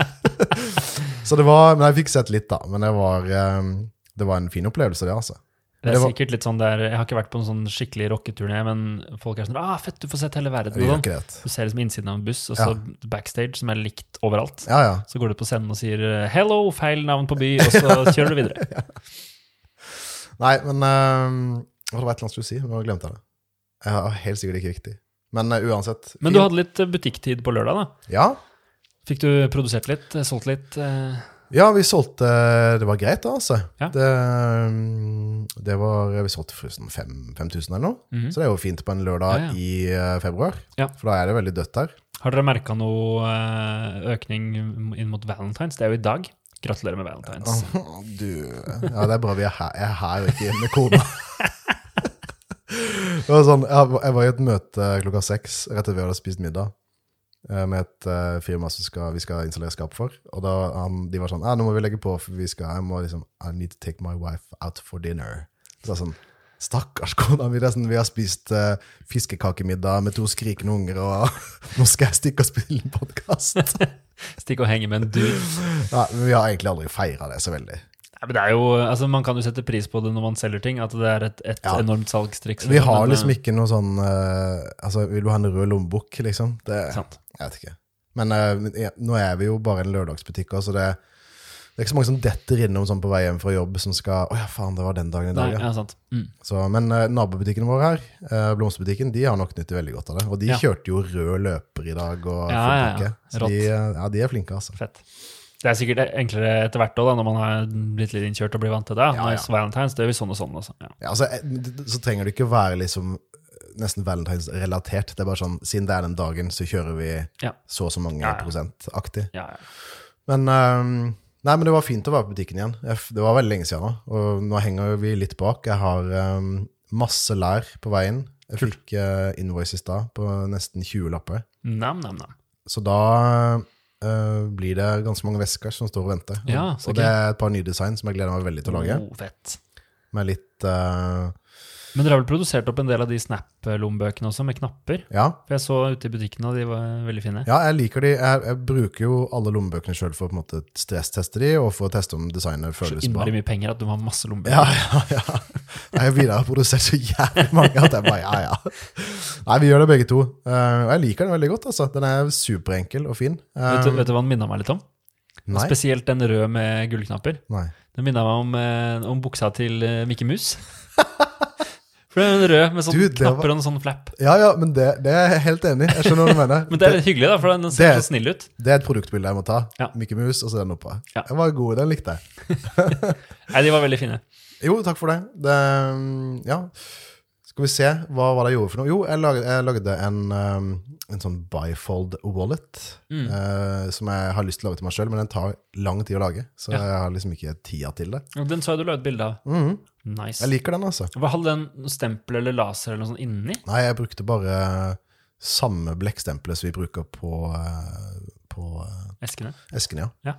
så det var, men jeg fikk sett litt da, men det var, eh, det var en fin opplevelse det, altså. Det er Det var- sikkert litt sånn der, Jeg har ikke vært på en sånn skikkelig rocketurné, men folk er sånn ah, 'Fett, du får sett hele verden.' Sånn. Du ser liksom innsiden av en buss, og så backstage, som er likt overalt. Ja, ja. Så går du på scenen og sier 'hello, feil navn på by', og så kjører du videre. Nei, men uh, Det var et eller annet du skulle si, men nå glemte jeg det. Jeg har helt sikkert ikke riktig. Men uh, uansett. Men du hadde litt eh, butikktid på lørdag, da. Ja, Fikk du produsert litt, eh, solgt litt? eh, Ja, vi solgte Det var greit, da, altså. Ja. Det, mm, det var Vi solgte for sånn fem- 5000 eller noe. mhm. Så det er jo fint på en lørdag Ja, ja. i eh, februar. Ja. For da er det veldig dødt der. Har dere merka noe eh, økning inn mot Valentines? Det er jo i dag. Gratulerer med Valentines. Åh, Du Ja, det er bra vi er her, jeg er her og ikke med kona. det var sånn, jeg var- jeg var i et møte klokka seks rett etter vi hadde spist middag. Eh, Med et uh, firma som skal, vi skal installere skap for. Og da han, de var sånn ja, 'Nå må vi legge på, for vi skal, jeg må liksom I need to take my wife out for dinner'. Så jeg sånn Stakkars kona er sånn, Vi har spist uh, fiskekakemiddag med to skrikende unger, og nå skal jeg stikke og spille podkast. stikke og henge med en dude. Ja, vi har egentlig aldri feira det så veldig. Nei, men det er jo, altså Man kan jo sette pris på det når man selger ting, at det er et, et Ja. enormt salgstriks. Vi har liksom eh, ikke noe sånn uh, Altså, vil du ha en rød lommebok, liksom? Det, jeg vet ikke. Men uh, nå er vi jo bare en lørdagsbutikk, så det, det er ikke så mange som detter innom sånn på vei hjem fra jobb som skal Å ja, faen, det var den dagen i dag, ja. Mm. Så, men uh, nabobutikken vår her, uh, blomsterbutikken, de har nok nyttig veldig godt av det. Og de Ja. kjørte jo rød løper i dag og Ja, ja, ja. Så de, ja, de er flinke, altså. Fett. Det er sikkert enklere etter hvert også, da, når man har blitt litt innkjørt og blir vant til det. Ja, ja. Valentines, det gjør vi sånn og sånn. Også. Ja. Ja, altså, eh, så trenger det ikke være liksom nesten valentinsrelatert. Det er bare sånn, siden det er den dagen, så kjører vi Ja. så og så mange Ja, ja. prosent aktig. Ja, ja. Men, um, Nei, men det var fint å være på butikken igjen. Det var veldig lenge siden nå. Og nå henger vi litt bak. Jeg har um, masse lær på veien. Jeg fikk uh, invoice i stad på nesten 20 lapper. Nam, nam, nam. Så da uh, blir det ganske mange vesker som står og venter. Ja, så og det er et par nye design som jeg gleder meg veldig til å lage. Oh, fett. Med litt uh, Men dere har vel produsert opp en del av de Snap-lommebøkene også, med knapper? Ja. For jeg så ute i butikken, og de var veldig fine. Ja, jeg liker de. Jeg, jeg bruker jo alle lommebøkene sjøl for å på en måte stressteste de, og for å teste om designet føles bra. Så innmari mye penger at du har masse lommebøker. Ja, ja, ja. Jeg har videre produsert så jævlig mange at jeg bare ja, ja. Nei, vi gjør det begge to. Eh, Og jeg liker den veldig godt, altså. Den er superenkel og fin. Eh, Vet, du, vet du hva den minner meg litt om? Nei. Spesielt den røde med gullknapper. Nei. Den minner meg om, eh, om buksa til eh, Mikke Mus. For det er en rød med sånn Du, knapper var- og en sånn flap. Ja, ja, men det, det er jeg helt enig i. Jeg skjønner hva du mener. Men det er litt hyggelig, da, for den ser det- så snill ut. Det er et produktbilde jeg må ta. Ja. Mickey Mouse, og så den oppå. Ja. Den var god, den likte jeg. Nei, de var veldig fine. Jo, takk for det. det ja. Skal vi se, hva var det jeg gjorde for noe? Jo, jeg lagde, jeg lagde en, um, en sånn bifold wallet, Mm. Uh, som jeg har lyst til å lage til meg sjøl, men den tar lang tid å lage, så Ja. jeg har liksom ikke tida til det. Den så jeg du la ut bilde av. Mhm. Nice. Jeg liker den, altså. Hva Hadde den stempel eller laser eller noe sånt inni? Nei, jeg brukte bare samme blekkstempelet som vi bruker på, eh, på Eskene? Eskene? ja. Ja.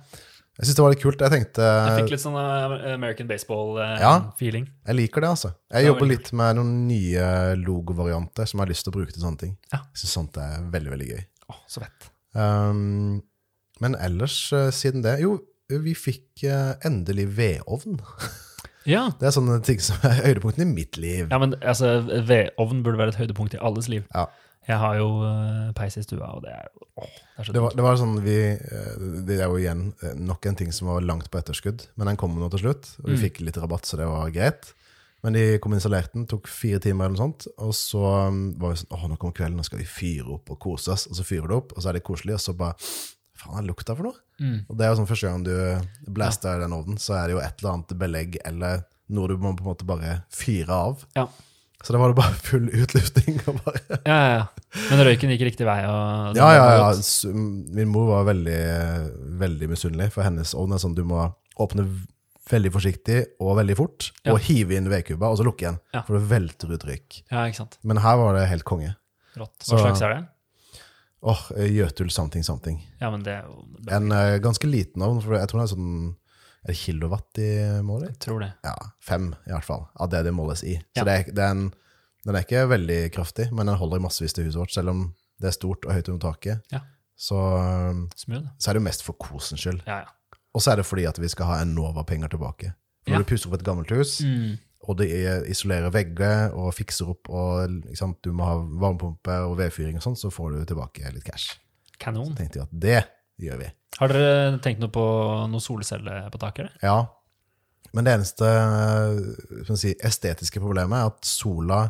Jeg syns det var litt kult. Jeg tenkte Jeg fikk litt sånn eh, American baseball-feeling. Ja, Jeg liker det, altså. Jeg det jobber litt med noen nye logovarianter som jeg har lyst til å bruke til sånne ting. Ja. Jeg syns sånt er veldig, veldig gøy. Å, så fett. Um, men ellers, eh, siden det Jo, vi fikk eh, endelig vedovn. Ja. Det er sånne ting som er høydepunktene i mitt liv. ja, men altså, vedovn burde være et høydepunkt i alles liv. Ja. Jeg har jo uh, peis i stua, og det er åh, det er så Det var, det var sånn vi eh, Det er jo igjen eh, nok en ting som var langt på etterskudd, men den kom nå til slutt, og vi Mm. fikk litt rabatt, så det var greit. Men de kom og installerte den, tok fire timer eller noe sånt, og så um, var vi sånn Åh, nå kommer kvelden, nå skal vi fyre opp og kose oss. Og så fyrer du opp, og så er det koselig, og så bare Faen, er lukta for noe? Mm. Og det er jo sånn første gang du blaster den ovnen, så er det jo et eller annet belegg eller noe du må på en måte bare fyre av. Ja. Så da var det bare full utlufting. og bare... Ja, ja, ja. Men røyken gikk riktig vei? Og Ja, ja, ja. Min mor var veldig, veldig misunnelig, for hennes ovn er sånn du må åpne veldig forsiktig og veldig fort, Ja. og hive inn vedkubba, og så lukke igjen. Ja. For det velter ut røyk. Ja, ikke sant. Men her var det helt konge. Rått. Hva Så- slags er det? Åh, Jøtul something something. Ja, men det jo. En uh, ganske liten ovn, for jeg tror den er sånn Er det kilowatt i målet? Jeg tror det. Ja, fem i hvert fall, av det det måles i. Ja. Så det det er en, den er ikke veldig kraftig, men den holder massevis til huset vårt, selv om det er stort og høyt under taket. Ja. Så, Smooth. så er det jo mest for kosens skyld. Ja, ja. Og så er det fordi at vi skal ha Enova-penger tilbake. For når du pusser opp et gammelt hus, Mm. Og det er- isolerer vegger og fikser opp, og sant, du må ha varmepumpe og vedfyring og sånn, så får du tilbake litt cash. Kanon. Så tenkte jeg at det gjør vi. Har dere tenkt noe på noe solceller på taket? eller? Ja. Men det eneste eh, si, estetiske problemet er at sola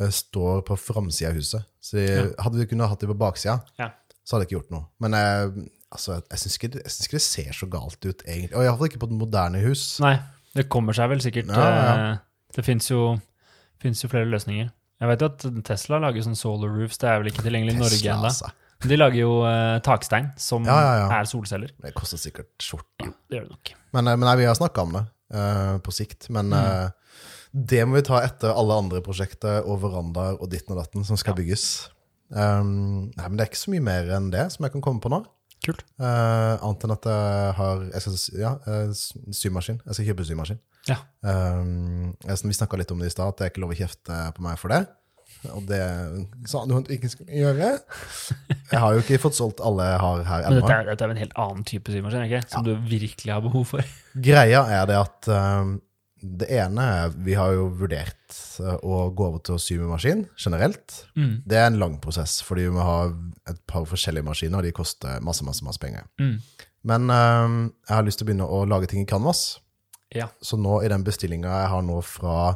eh, står på framsida av huset. Så de, hadde vi kunnet hatt det på baksida, Ja. så hadde det ikke gjort noe. Men jeg, altså, jeg syns ikke, ikke det ser så galt ut, egentlig. Og iallfall ikke på et moderne hus. Nei, det kommer seg vel sikkert. Ja, ja. eh, Det fins jo, jo flere løsninger. Jeg vet jo at Tesla lager sånn solar roofs. Det er vel ikke tilgjengelig i Norge ennå. altså. De lager jo uh, takstein som Ja, ja, ja. er solceller. Det koster sikkert skjorta. Det gjør det nok. Men, eh, men nei, vi har snakka om det uh, på sikt. Men Mm. uh, det må vi ta etter alle andre prosjekter og verandaer og ditten og datten som skal Ja. bygges. Um, nei, men det er ikke så mye mer enn det som jeg kan komme på nå. Kult. Uh, annet enn at jeg har jeg skal, ja, eh, symaskin. Jeg skal kjøpe symaskin. Ja. Um, jeg, vi snakka litt om det i stad, at det er ikke lov å kjefte på meg for det. Og det sa du at du ikke skulle gjøre. Jeg har jo ikke fått solgt alle jeg har her Men ennå. dette er, dette er jo en helt annen type symaskin, ikke? Som du virkelig har behov for. Greia er det at um, det ene er Vi har jo vurdert uh, å gå over til å sy med maskin generelt. Mm. Det er en lang prosess, fordi vi har et par forskjellige maskiner, og de koster masse, masse, masse penger. Mm. Men um, jeg har lyst til å begynne å lage ting i Canvas. Ja. Så nå i den bestillinga jeg har nå fra,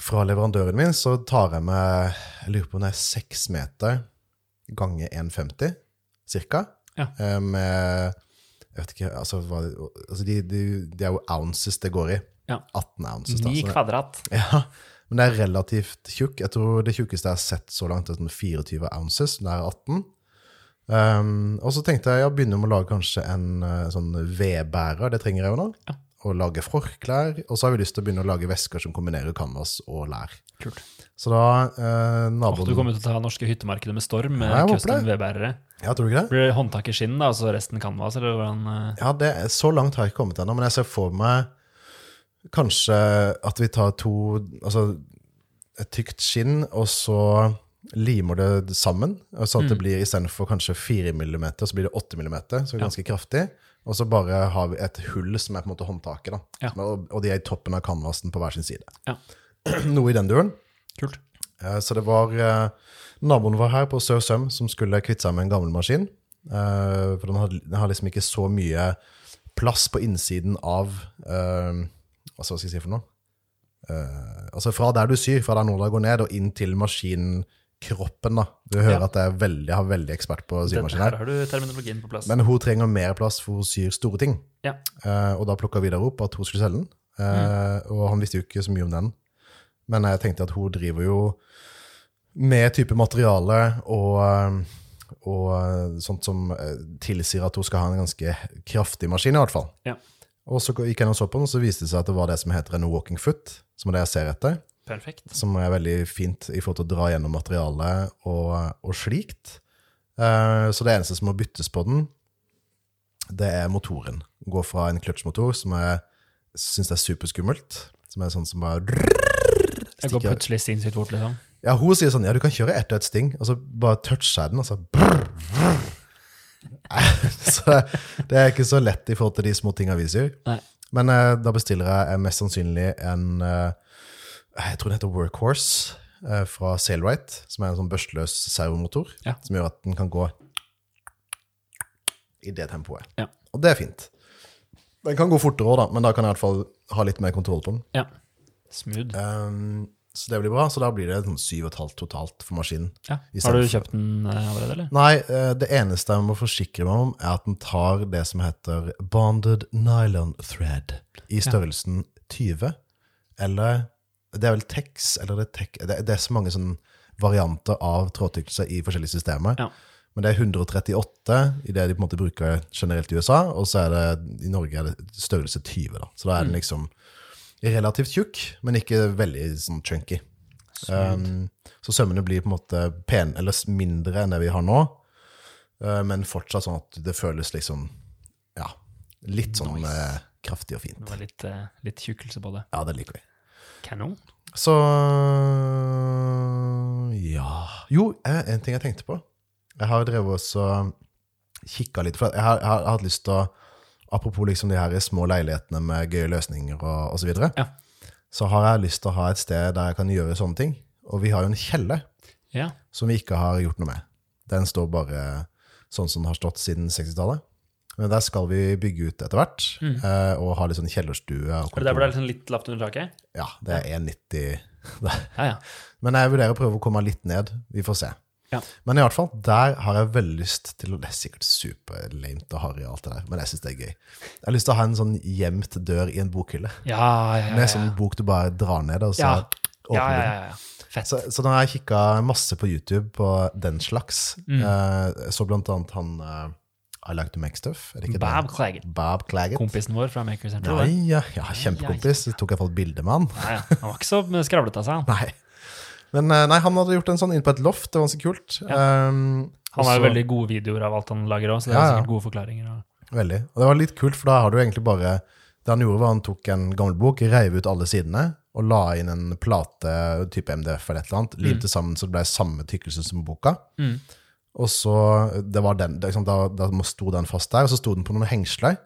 fra leverandøren min, så tar jeg med Jeg lurer på om det er seks meter ganger 1,50 cirka. Ja. Eh, Med Jeg vet ikke altså, hva, altså de, de, de er jo ounces det går i. Ja. 18 ounces. Ni kvadrat. ja, men det er relativt tjukk. Jeg tror det tjukkeste jeg har sett så langt, er sånn 24 ounces. Det er 18. Um, og så tenkte jeg å begynne med å lage kanskje en eh, sånn vedbærer. Det trenger jeg jo nå. Ja. Og lage forklær. Og så har vi lyst til å begynne å lage vesker som kombinerer canvas og lær. Kult. Så da eh, naboen du kommer til å ta norske hyttemarkedet med storm med Ja, jeg custom vedbærere. Ja, tror du ikke det? Blir det håndtak i skinn, da, og så resten canvas, eller hvordan eh, Ja, det Så langt har jeg ikke kommet ennå, men jeg ser for meg kanskje at vi tar to Altså et tykt skinn, og så limer det sammen. Så at det blir istedenfor kanskje 4 millimeter, så blir det 8 millimeter, så er ganske kraftig. Og så bare har vi et hull som er på en måte håndtaket, da. Ja. Og, de er i toppen av canvasen på hver sin side. Ja. Noe i den duren. Kult. Eh, Så det var eh, naboen vår her på Sør Søm som skulle kvitte seg med en gammel maskin. Eh, For den har, den har liksom ikke så mye plass på innsiden av eh, Hva skal jeg si for noe? Uh, altså fra der du syr, fra der nåla går ned, og inn til maskinkroppen. da. Du hører Ja. at jeg er veldig, jeg har veldig ekspert på symaskin her har du terminologien på plass. Men hun trenger mer plass, for hun syr store ting. ja. Uh, og da plukka Vidar opp at hun skulle selge den. Eh, Og han visste jo ikke så mye om den. Men jeg tenkte at hun driver jo med type materiale og, og sånt som tilsier at hun skal ha en ganske kraftig maskin, i hvert fall. Ja. Og så gikk jeg og så på den, og så viste det seg at det var det som heter en walking foot, som er det jeg ser etter. Perfekt. Som er veldig fint i forhold til å dra gjennom materialet og, og slikt. Eh, så det eneste som må byttes på den, det er motoren. Gå fra en kløtsjmotor, som jeg syns er superskummelt, som er sånn som bare Jeg går plutselig sinnssykt fort, liksom. Ja, hun sier sånn, ja, du kan kjøre ett og ett sting, og så bare toucher jeg den, og så. Så det er ikke så lett i forhold til de små tinga vi sier. Nei. Men eh, da bestiller jeg mest sannsynlig en eh, Jeg tror den heter Workhorse eh, fra Sailrite, som er en sånn børstløs servomotor, Ja. som gjør at den kan gå i det tempoet. Ja. Og det er fint. Den kan gå fortere òg, da, men da kan jeg i hvert fall ha litt mer kontroll på den. Ja. Smooth. Um, så det blir bra. Så da blir det sånn 7,5 totalt for maskinen. Ja. Har du kjøpt den eh, allerede, eller? Nei, eh, det eneste jeg må forsikre meg om, er at den tar det som heter bonded nylon thread i størrelsen 20. Eller Det er vel Tex, eller det er, Tec, det, det er så mange sånne varianter av trådtykkelse i forskjellige systemer. Ja. Men det er 138 i det de på en måte bruker generelt i USA, og så er det i Norge er det størrelse 20. da. Så da er den liksom relativt tjukk, men ikke veldig sånn chunky. Um, så sømmene blir på en måte pen, eller mindre enn det vi har nå, uh, men fortsatt sånn at det føles liksom ja, litt sånn Nice. uh, kraftig og fint. Det var litt, uh, litt tjukkelse på det. Ja, det liker vi. Kanon. Så ja Jo, eh, en ting jeg tenkte på. Jeg har drevet og kikka litt, for jeg har, jeg har hatt lyst til å Apropos liksom de her små leilighetene med gøye løsninger og osv. Så, videre, Ja. så har jeg lyst til å ha et sted der jeg kan gjøre sånne ting. Og vi har jo en kjeller Ja. som vi ikke har gjort noe med. Den står bare sånn som den har stått siden 60-tallet. Men der skal vi bygge ut etter hvert, mm. og ha litt sånn kjellerstue. Og Er det der hvor det er liksom litt lavt under taket? Ja, det er 1,90 der. Ja, ja. Men jeg vurderer å prøve å komme litt ned. Vi får se. Ja. Men i hvert fall, der har jeg veldig lyst til å Det er sikkert superlamet og harry, alt det der, men jeg syns det er gøy. Jeg har lyst til å ha en sånn gjemt dør i en bokhylle. Ja, ja, ja. Med ja. sånn bok du bare drar ned, og så Ja. åpner Ja, ja, du. ja, ja. Fett. Så, så da har jeg kikka masse på YouTube på den slags. Mm. Eh, så blant annet han eh, I Like To Make Stuff. Er det ikke Bob det? Claggett. Bob Claggett. Kompisen vår fra Maker Center. Ja, ja, ja, kjempekompis. Jeg tok iallfall bilde med han. Ja, ja. Han var ikke så skravlete av seg, han. Nei. Men eh, nei, han hadde gjort en sånn inn på et loft. Det var ganske kult. Um, Han har jo veldig gode videoer av alt han lager òg, så det er Ja, ja. sikkert gode forklaringer. Og... Veldig. Og det var litt kult, for da har du egentlig bare Det han gjorde, var han tok en gammel bok, reiv ut alle sidene og la inn en plate, type MDF eller et eller annet, limte sammen så det ble samme tykkelse som boka. Mm. Og så det var den, det, liksom, Da, da sto den fast der, og så sto den på noen hengsler.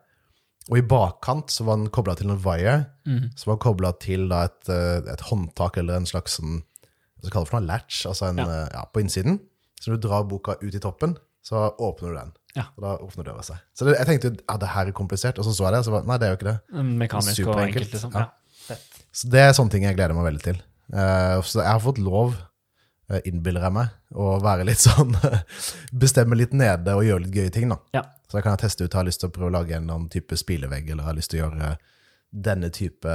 Og i bakkant så var den kobla til en wire, Mm. som var kobla til da, et, eh, et håndtak eller en slags sånn Hva kaller jeg for noe? Latch, altså en, Ja. eh, ja, på innsiden. Så når du drar boka ut i toppen, så åpner du den. Ja. Og da åpner døra seg. Så det, jeg tenkte ja, det her er komplisert, og så så jeg det, og så bare, nei, det er jo ikke det. Mekanisk og Superenkelt, enkelt, liksom. ja. Så det er sånne ting jeg gleder meg veldig til. Uh, så jeg har fått lov, eh, innbiller jeg meg, å være litt sånn Bestemme litt nede og gjøre litt gøye ting, da. Ja. Så da kan jeg teste ut, har jeg lyst til å prøve å lage en eller annen type spilevegg, eller har lyst til å gjøre denne type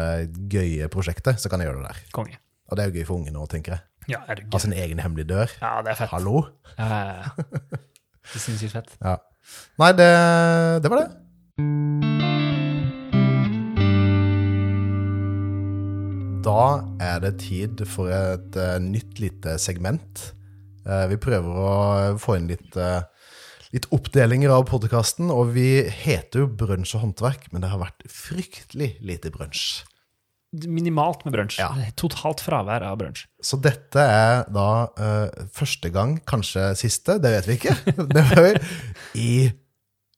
gøye prosjekter, så kan jeg gjøre det der. Konge. Og det er jo gøy for ungene òg, tenker jeg. Ja, er du Ha sin egen hemmelige dør. Ja, det er fett. Hallo? Ja, ja, ja. Det er sinnssykt fett. Ja. Nei, det, det var det. Da er det tid for et uh, nytt lite segment. Uh, vi prøver å få inn litt, uh, litt oppdelinger av podkasten, og vi heter jo Brunsj og håndverk, men det har vært fryktelig lite brunsj. Minimalt med brunsj. Ja. Totalt fravær av brunsj. Så dette er da uh, første gang, kanskje siste, det vet vi ikke. Det var i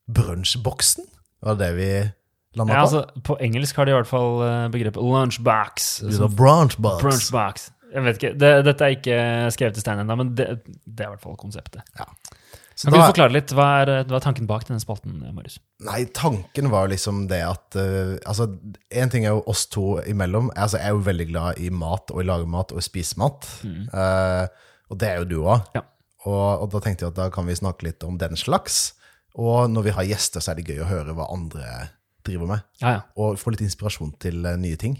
brunsjboksen, var det vi landa Ja, på. altså, på engelsk har de i hvert fall eh, begrepet lunchbox. Brunchbox. Brunchbox. Jeg vet ikke, det, Dette er ikke skrevet i stein ennå, men det, det er i hvert fall konseptet. Så Kan du forklare litt? Hva er, hva er tanken bak denne spalten, Marius? Nei, tanken var liksom det at uh, Altså, En ting er jo oss to imellom. Altså, jeg er jo veldig glad i mat, og i lage mat, og i spise mat. Eh, og det er jo du òg. Ja. Og, og da tenkte jeg at da kan vi snakke litt om den slags. Og når vi har gjester, så er det gøy å høre hva andre driver med. Ja, ja. Og få litt inspirasjon til uh, nye ting.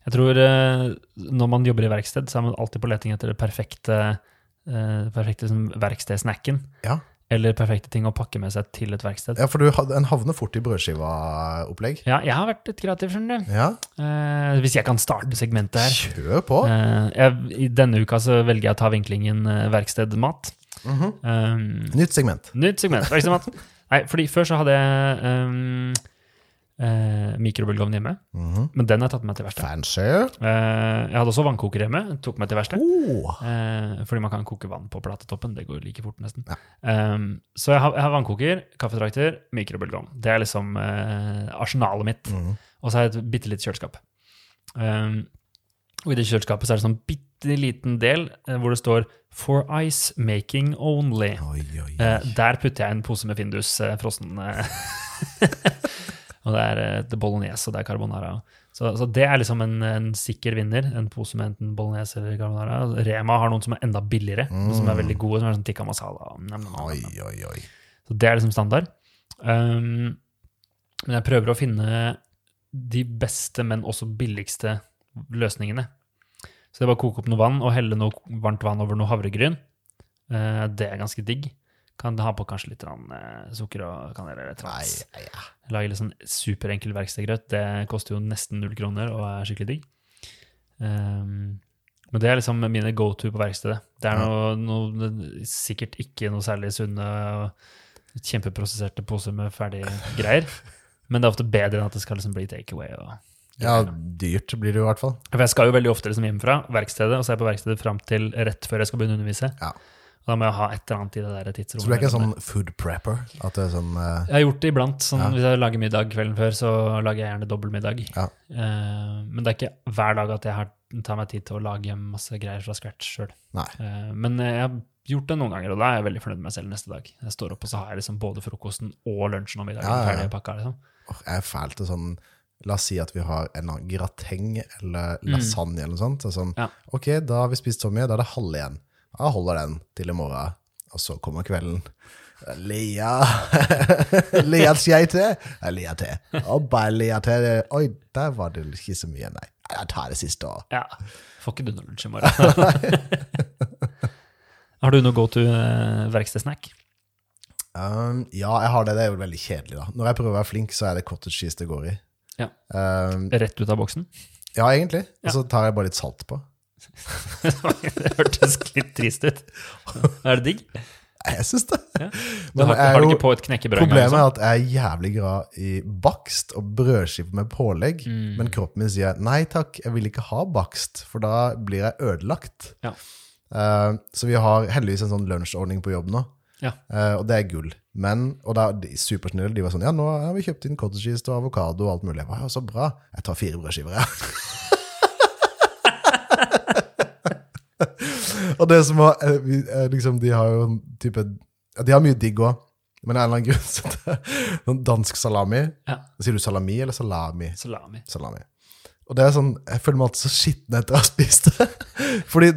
Jeg tror når man jobber i verksted, så er man alltid på leting etter det perfekte, perfekte liksom, verkstedsnacken. Ja. Eller perfekte ting å pakke med seg til et verksted. ja, for du, en havner fort i brødskiva-opplegg. Ja, jeg har vært litt kreativ, skjønner du. Ja, Eh, hvis jeg kan starte segmentet her. kjør på. Eh, jeg, I denne uka så velger jeg å ta vinklingen eh, verksted-mat. -hmm. Um, Nytt segment. nytt segment. Verksted-mat. Nei, fordi før så hadde jeg um, eh, mikrobølgeovn hjemme, Mhm. men den har jeg tatt med meg til verksted. Fancy. Eh, jeg hadde også vannkoker hjemme, tok meg til verksted. Oh. Eh, fordi man kan koke vann på platetoppen. Det går like fort, nesten. Ja. Um, så jeg har, jeg har vannkoker, kaffetrakter, mikrobølgeovn. Det er liksom eh, arsenalet mitt. Mhm. Og så har jeg et bitte lite kjøleskap. Um, og i det kjøleskapet så er det sånn bitte liten del eh, hvor det står 'For ice making only'. Oi, oi, oi. Eh, der putter jeg en pose med Findus eh, frossen. og det er eh, bolognese og det er carbonara. Så, så det er liksom en, en sikker vinner. En pose med enten bolognese eller carbonara. Rema har noen som er enda billigere, som er veldig gode, som er sånn tikka masala. Nam, nam, nam, nam. Oi, oi, oi. Så det er liksom standard. Um, men jeg prøver å finne de beste, men også billigste løsningene. Så det er bare å koke opp noe vann og helle noe varmt vann over noe havregryn. Uh, det er ganske digg. Kan ha på kanskje litt grann, eh, sukker og kanel eller trans. nei, ja. Lage litt sånn superenkel verkstedgrøt. Det koster jo nesten null kroner og er skikkelig digg. Um, men det er liksom mine go to på verkstedet. Det er noe, noe sikkert ikke noe særlig sunne og kjempeprosesserte poser med ferdige greier. Men det er ofte bedre enn at det skal liksom bli takeaway. ja, dyrt blir det jo i hvert fall. For jeg skal jo veldig ofte liksom hjemmefra, verkstedet, og så er jeg på verkstedet fram til rett før jeg skal begynne å undervise. Ja. Da må jeg ha et eller annet i det der tidsrommet. Så du er ikke en sånn food prepper? Er sånn uh, Jeg har gjort det iblant. Sånn, Ja. Hvis jeg lager middag kvelden før, så lager jeg gjerne dobbeltmiddag. Ja. Uh, men det er ikke hver dag at jeg har, tar meg tid til å lage masse greier fra scratch sjøl. Nei. men jeg har gjort det noen ganger, og da er jeg veldig fornøyd med meg selv neste dag. Jeg står opp, og så har jeg liksom både frokosten og lunsjen og middagen Ja, ja, ferdig pakka. Liksom. Oh, Jeg er fæl til sånn La oss si at vi har en grateng eller Mm. lasagne eller noe sånt. Så sånn. Ok, da har vi spist så mye, da er det halv igjen. Da holder den til i morgen, og så kommer kvelden. Lia Lia jeg til. Jeg lia til. Og bare lia til. Oi, der var det ikke så mye, nei. Jeg tar det siste òg. Ja. Får ikke du noe lunsj i morgen. har du noe go to uh, verkstedsnack? Um, ja, jeg har det. Det er jo veldig kjedelig, da. Når jeg prøver å være flink, så er det cottage cheese det går i. Ja. Um, Rett ut av boksen? ja, egentlig. Og så tar jeg bare litt salt på. det hørtes litt trist ut. Er det digg? Jeg syns det. Ja. Du har, har du ikke på et knekkebrød Problemet er liksom? at jeg er jævlig glad i bakst og brødskive med pålegg, Mm. men kroppen min sier nei takk, jeg vil ikke ha bakst, for da blir jeg ødelagt. Ja. Uh, så vi har heldigvis en sånn lunsjordning på jobb nå, Ja. uh, og det er gull. Men, og da, de supersnille, de var sånn, ja, nå har vi kjøpt inn cottage cheese og avokado og alt mulig. Jeg var, ja, så bra. Jeg tar fire brødskiver, jeg. og det som var, eh, eh, liksom, de har jo en type, de har mye digg også, men av en eller annen grunn, så det er sånn dansk salami. Ja. Sier du salami eller salami? Salami. Salami. Og det er sånn, jeg føler meg alltid så skitten etter å ha spist det. Fordi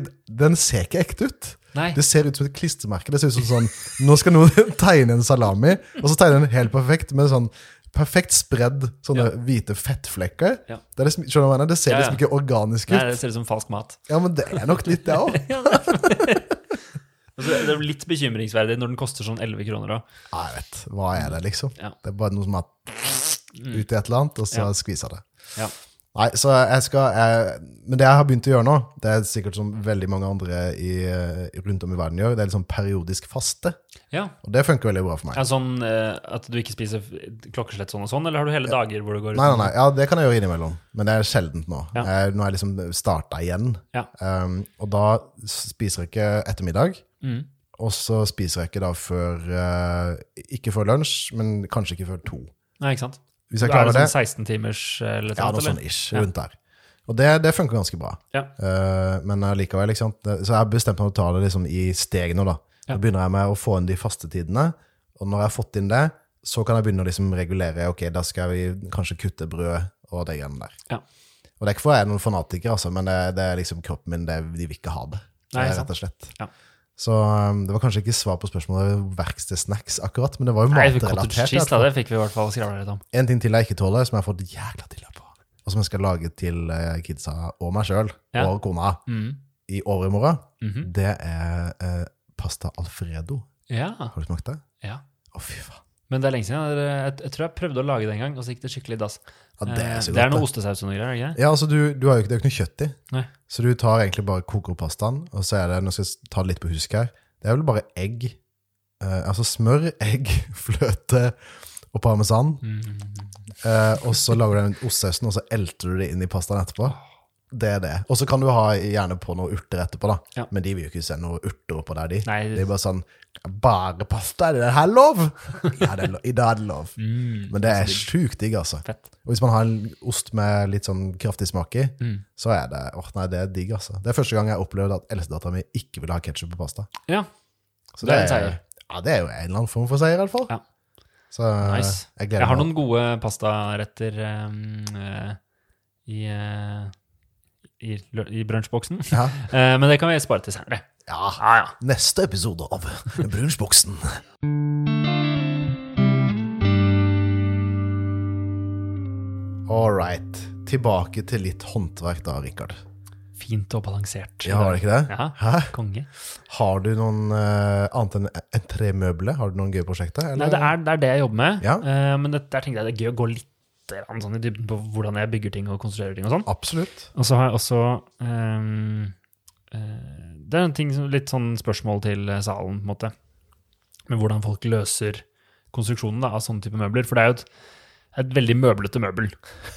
den ser ikke ekte ut. Nei. Det ser ut som et klistremerke. Det ser ut som sånn, nå skal noen tegne en salami, og så tegne den helt perfekt, med sånn perfekt spredd sånne Ja. hvite fettflekker. Ja. Det, liksom, mener? det ser liksom ikke organisk ut. Nei, det ser ut som falsk mat. Ja, men det er nok litt det òg. Altså, det er litt bekymringsverdig når den koster sånn 11 kroner òg. Jeg vet. Hva er det, liksom? Det er bare noe som er ute i et eller annet, og så Ja. skviser det. Ja. Nei, så jeg skal jeg, Men det jeg har begynt å gjøre nå, det er sikkert som veldig mange andre i, eh, rundt om i verden gjør, det er liksom periodisk faste. Ja. Og det funker veldig bra for meg. Ja, sånn eh, at du ikke spiser klokkeslett sånn og sånn, eller har du hele dager hvor du går ut? Nei, nei, nei, ja, det kan jeg gjøre innimellom, men det er sjeldent nå. Ja. Jeg, nå har jeg liksom starta igjen. Ja. Um, og da spiser jeg ikke ettermiddag, Mm. og så spiser jeg ikke da før eh, Ikke før lunsj, men kanskje ikke før to. Nei, ikke sant? Hvis jeg er klarer det det, sånn 16 timers eh, eller ja, noe sånn ish rundt der. Og det, det funker ganske bra. Ja. Uh, men allikevel, ikke sant. Så jeg har bestemt meg for å ta det liksom i steg nå, da. Ja. Nå begynner jeg med å få inn de faste tidene, og når jeg har fått inn det, så kan jeg begynne å liksom regulere. Ok, da skal vi kanskje kutte brød og de greiene der. Ja. Og det er ikke fordi jeg er noen fanatiker, altså, men det, det er liksom kroppen min, det, de vil ikke ha det. Nei, er rett og slett. Ja. Så um, det var kanskje ikke svar på spørsmålet verkstedsnacks akkurat, men det var jo matrelatert. cheese, da, det fikk vi i hvert fall skravla litt om. En ting til jeg ikke tåler, som jeg har fått jækla dilla på, og som jeg skal lage til eh, kidsa og meg sjøl Ja. og kona Mm. i overmorgen, Mhm. det er eh, pasta alfredo. Ja, Har du smakt det? ja. Å, fy faen. Men det er lenge siden. Jeg, jeg tror jeg prøvde å lage det en gang, og så gikk det skikkelig i dass. Ja, det er Eh, det er noe ostesaus og noe greier, er ikke? Ja, altså, du, du har jo ikke, det er jo ikke noe kjøtt i, Nei. så du tar egentlig bare koker pastaen, og så er det, nå skal jeg ta det litt på husk her, det er vel bare egg, eh, altså smør, egg, fløte og parmesan, Mm. Eh, og så lager du den ostesausen, og så elter du det inn i pastaen etterpå. Det er det. Og så kan du ha gjerne på noen urter etterpå, da. Ja. Men de vil jo ikke se noen urter oppå der, de. Nei. Det er bare sånn Bare pasta, er det her lov? ja, det er lov. i dag er det lov. Mm. Men det er sjukt digg, altså. Fett. Og hvis man har en ost med litt sånn kraftig smak i, Mm. så er det åh nei, det er digg, altså. Det er første gang jeg opplevde at eldstedattera mi ikke ville ha ketsjup på pasta. Ja. Så Det er en seier. Ja, det er jo en eller annen form for seier, i hvert fall. Ja. Så Nice. jeg gleder Jeg har noen gode pastaretter um, uh, i, eh, i, i brunsjboksen. Ja. Eh, men det kan vi spare til senere. ja. Ja, ja. Neste episode av Brunsjboksen. All right. Tilbake til litt håndverk da, Rikard. Fint og balansert. Ja, var det ikke det? Ja, Hæ? konge. Har du noen uh, annet enn en tremøbler? Har du noen gøye prosjekter? eller? Nei, det er, det er det jeg jobber med. Ja. Uh, men det, der tenkte jeg det er gøy å gå litt sånn i dybden på hvordan jeg bygger ting og konstruerer ting og sånn. Absolutt. Og så har jeg også um, uh, Det er en ting som, litt sånn spørsmål til eh, salen, på en måte. Med hvordan folk løser konstruksjonen da, av sånne type møbler. For det er jo et, et veldig møblete møbel.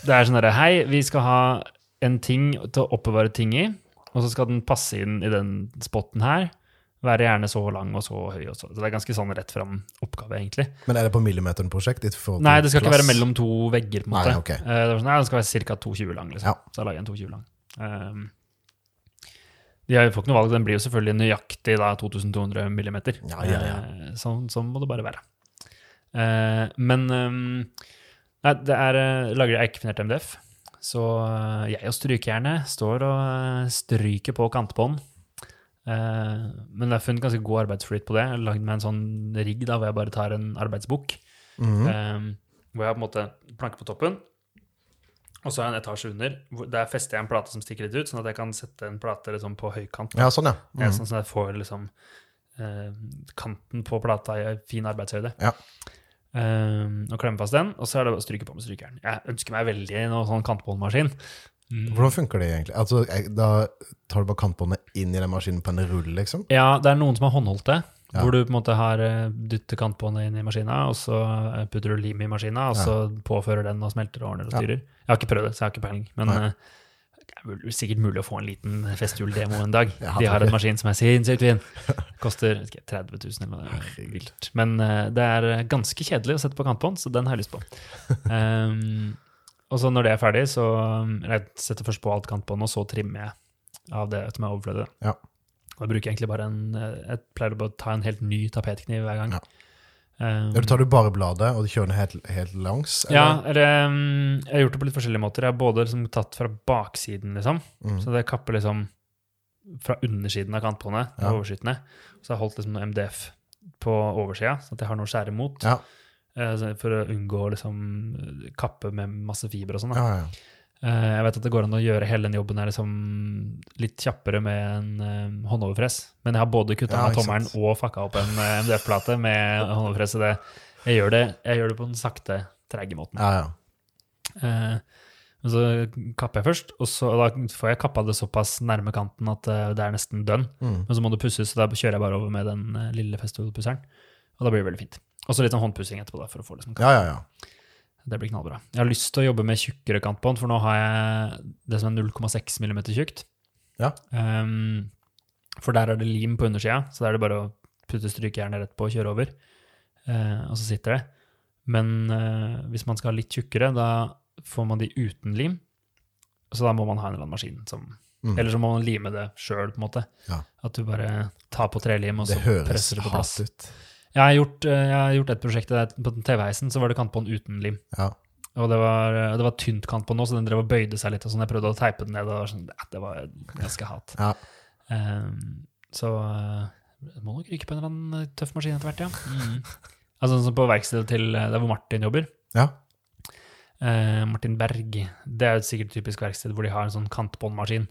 Det er sånn derre Hei, vi skal ha en ting til å oppbevare ting i, og så skal den passe inn i den spotten her. Være gjerne så lang og så høy. Og så. så det er ganske sånn rett fram oppgave, egentlig. Men er det på forhold til Nei, det skal ikke være mellom to vegger. på en måte. Nei, okay. Eh, det, sånn, nei, den skal være ca. 2,20 lang. liksom. Ja. Så jeg lager en 2,20 lang. Um, de har- jo ikke noe valg, den blir jo selvfølgelig nøyaktig da, 2200 millimeter. Ja, ja, ja. Eh, sånn, sånn må det bare være. Uh, men um, nei, det er lager eikefinert MDF. Så jeg og strykejernet står og stryker på kantbånd. Eh, men jeg har funnet ganske god arbeidsflyt på det. Jeg lagd meg en sånn rigg da, hvor jeg bare tar en arbeidsbok. Mm -hmm. hvor jeg har på en måte planke på toppen, og så har jeg en etasje under. Der fester jeg en plate som stikker litt ut, sånn at jeg kan sette en plate liksom på høykant. Ja, sånn, ja. Ja, Mhm. sånn at jeg får liksom eh, kanten på plata i fin arbeidshøyde. Ja. Um, og klemme fast den, og så er det å stryke på med strykeren. Jeg ønsker meg veldig noe sånn kantbåndmaskin. Mm. Hvordan funker det egentlig? Altså, da tar du bare kantbåndet inn i den maskinen på en rull, liksom? Ja, det er noen som har håndholdt det. Ja. Hvor du på en måte har eh, dytter kantbåndet inn i maskina, og så eh, putter du lim i maskina, og Ja. så påfører den og smelter og ordner og Ja. styrer. Jeg har ikke prøvd det, så jeg har ikke peiling. Men Nei. eh, det er sikkert mulig å få en liten festhjuldemo en dag. Ja, De har en maskin som er sinnssykt fin. Koster ikke, 30 000 eller noe. Vilt. Men det er ganske kjedelig å sette på kantbånd, så den har jeg lyst på. Um, og så når det er ferdig, så um, eller Jeg setter først på alt kantbåndet, og så trimmer jeg av det som er overflødig. Ja. Og jeg bruker egentlig bare en eh, Jeg pleier å ta en helt ny tapetkniv hver gang. Ja. Um, Ja, du tar du bare bladet, og kjører den helt, helt langs? ja, eller um, Jeg har gjort det på litt forskjellige måter. Jeg har både liksom tatt fra baksiden, liksom. Mm. Så det kapper liksom fra undersiden av kantbåndet, Ja. overskytende. Så jeg har holdt liksom MDF på oversida, så at jeg har noe å skjære mot. Ja. Eh, For å unngå å liksom kappe med masse fiber og sånn. Ja, ja. Eh, jeg vet at det går an å gjøre hele den jobben her liksom litt kjappere med en eh, håndoverfres. Men jeg har både kutta Ja, ikke tommelen og fucka opp en eh, MDF-plate med håndoverfress. Så det, jeg, gjør det, jeg gjør det på den sakte, treige måten. Ja, ja. Uh, men så kapper jeg først, og så, da får jeg kappa det såpass nærme kanten at uh, det er nesten dønn. Mm. Men så må det pusses, så da kjører jeg bare over med den uh, lille festivalpusseren. Og da blir det veldig fint. Og så litt sånn håndpussing etterpå, da, for å få liksom ja, ja, ja. Det blir knallbra. Jeg har lyst til å jobbe med tjukkere kantbånd, for nå har jeg det som er 0,6 mm tjukt. Ja. Um, for der er det lim på undersida, så da er det bare å putte strykejernet rett på og kjøre over. Uh, og så sitter det. Men uh, hvis man skal ha litt tjukkere, da får man de uten lim. Så da må man ha en eller annen maskin som Mm. Eller så må man lime det sjøl, på en måte. Ja. At du bare tar på trelim, og så presser det på plass. Det høres hardt ut. Jeg har gjort, eh, jeg har gjort et prosjekt der på TV-heisen, så var det kantbånd uten lim. Ja. Og det var, det var tynt kantbånd nå, så den drev og bøyde seg litt. Og sånn. Jeg prøvde å teipe den ned, og sånn, det var ganske hat. Ja. Um, så det må nok ryke på en eller annen tøff maskin etter hvert, ja. Mm. Altså sånn på verkstedet til eh, der hvor Martin jobber. Ja. Uh, Martin Berg. Det er et sikkert typisk verksted hvor de har en sånn kantbåndmaskin.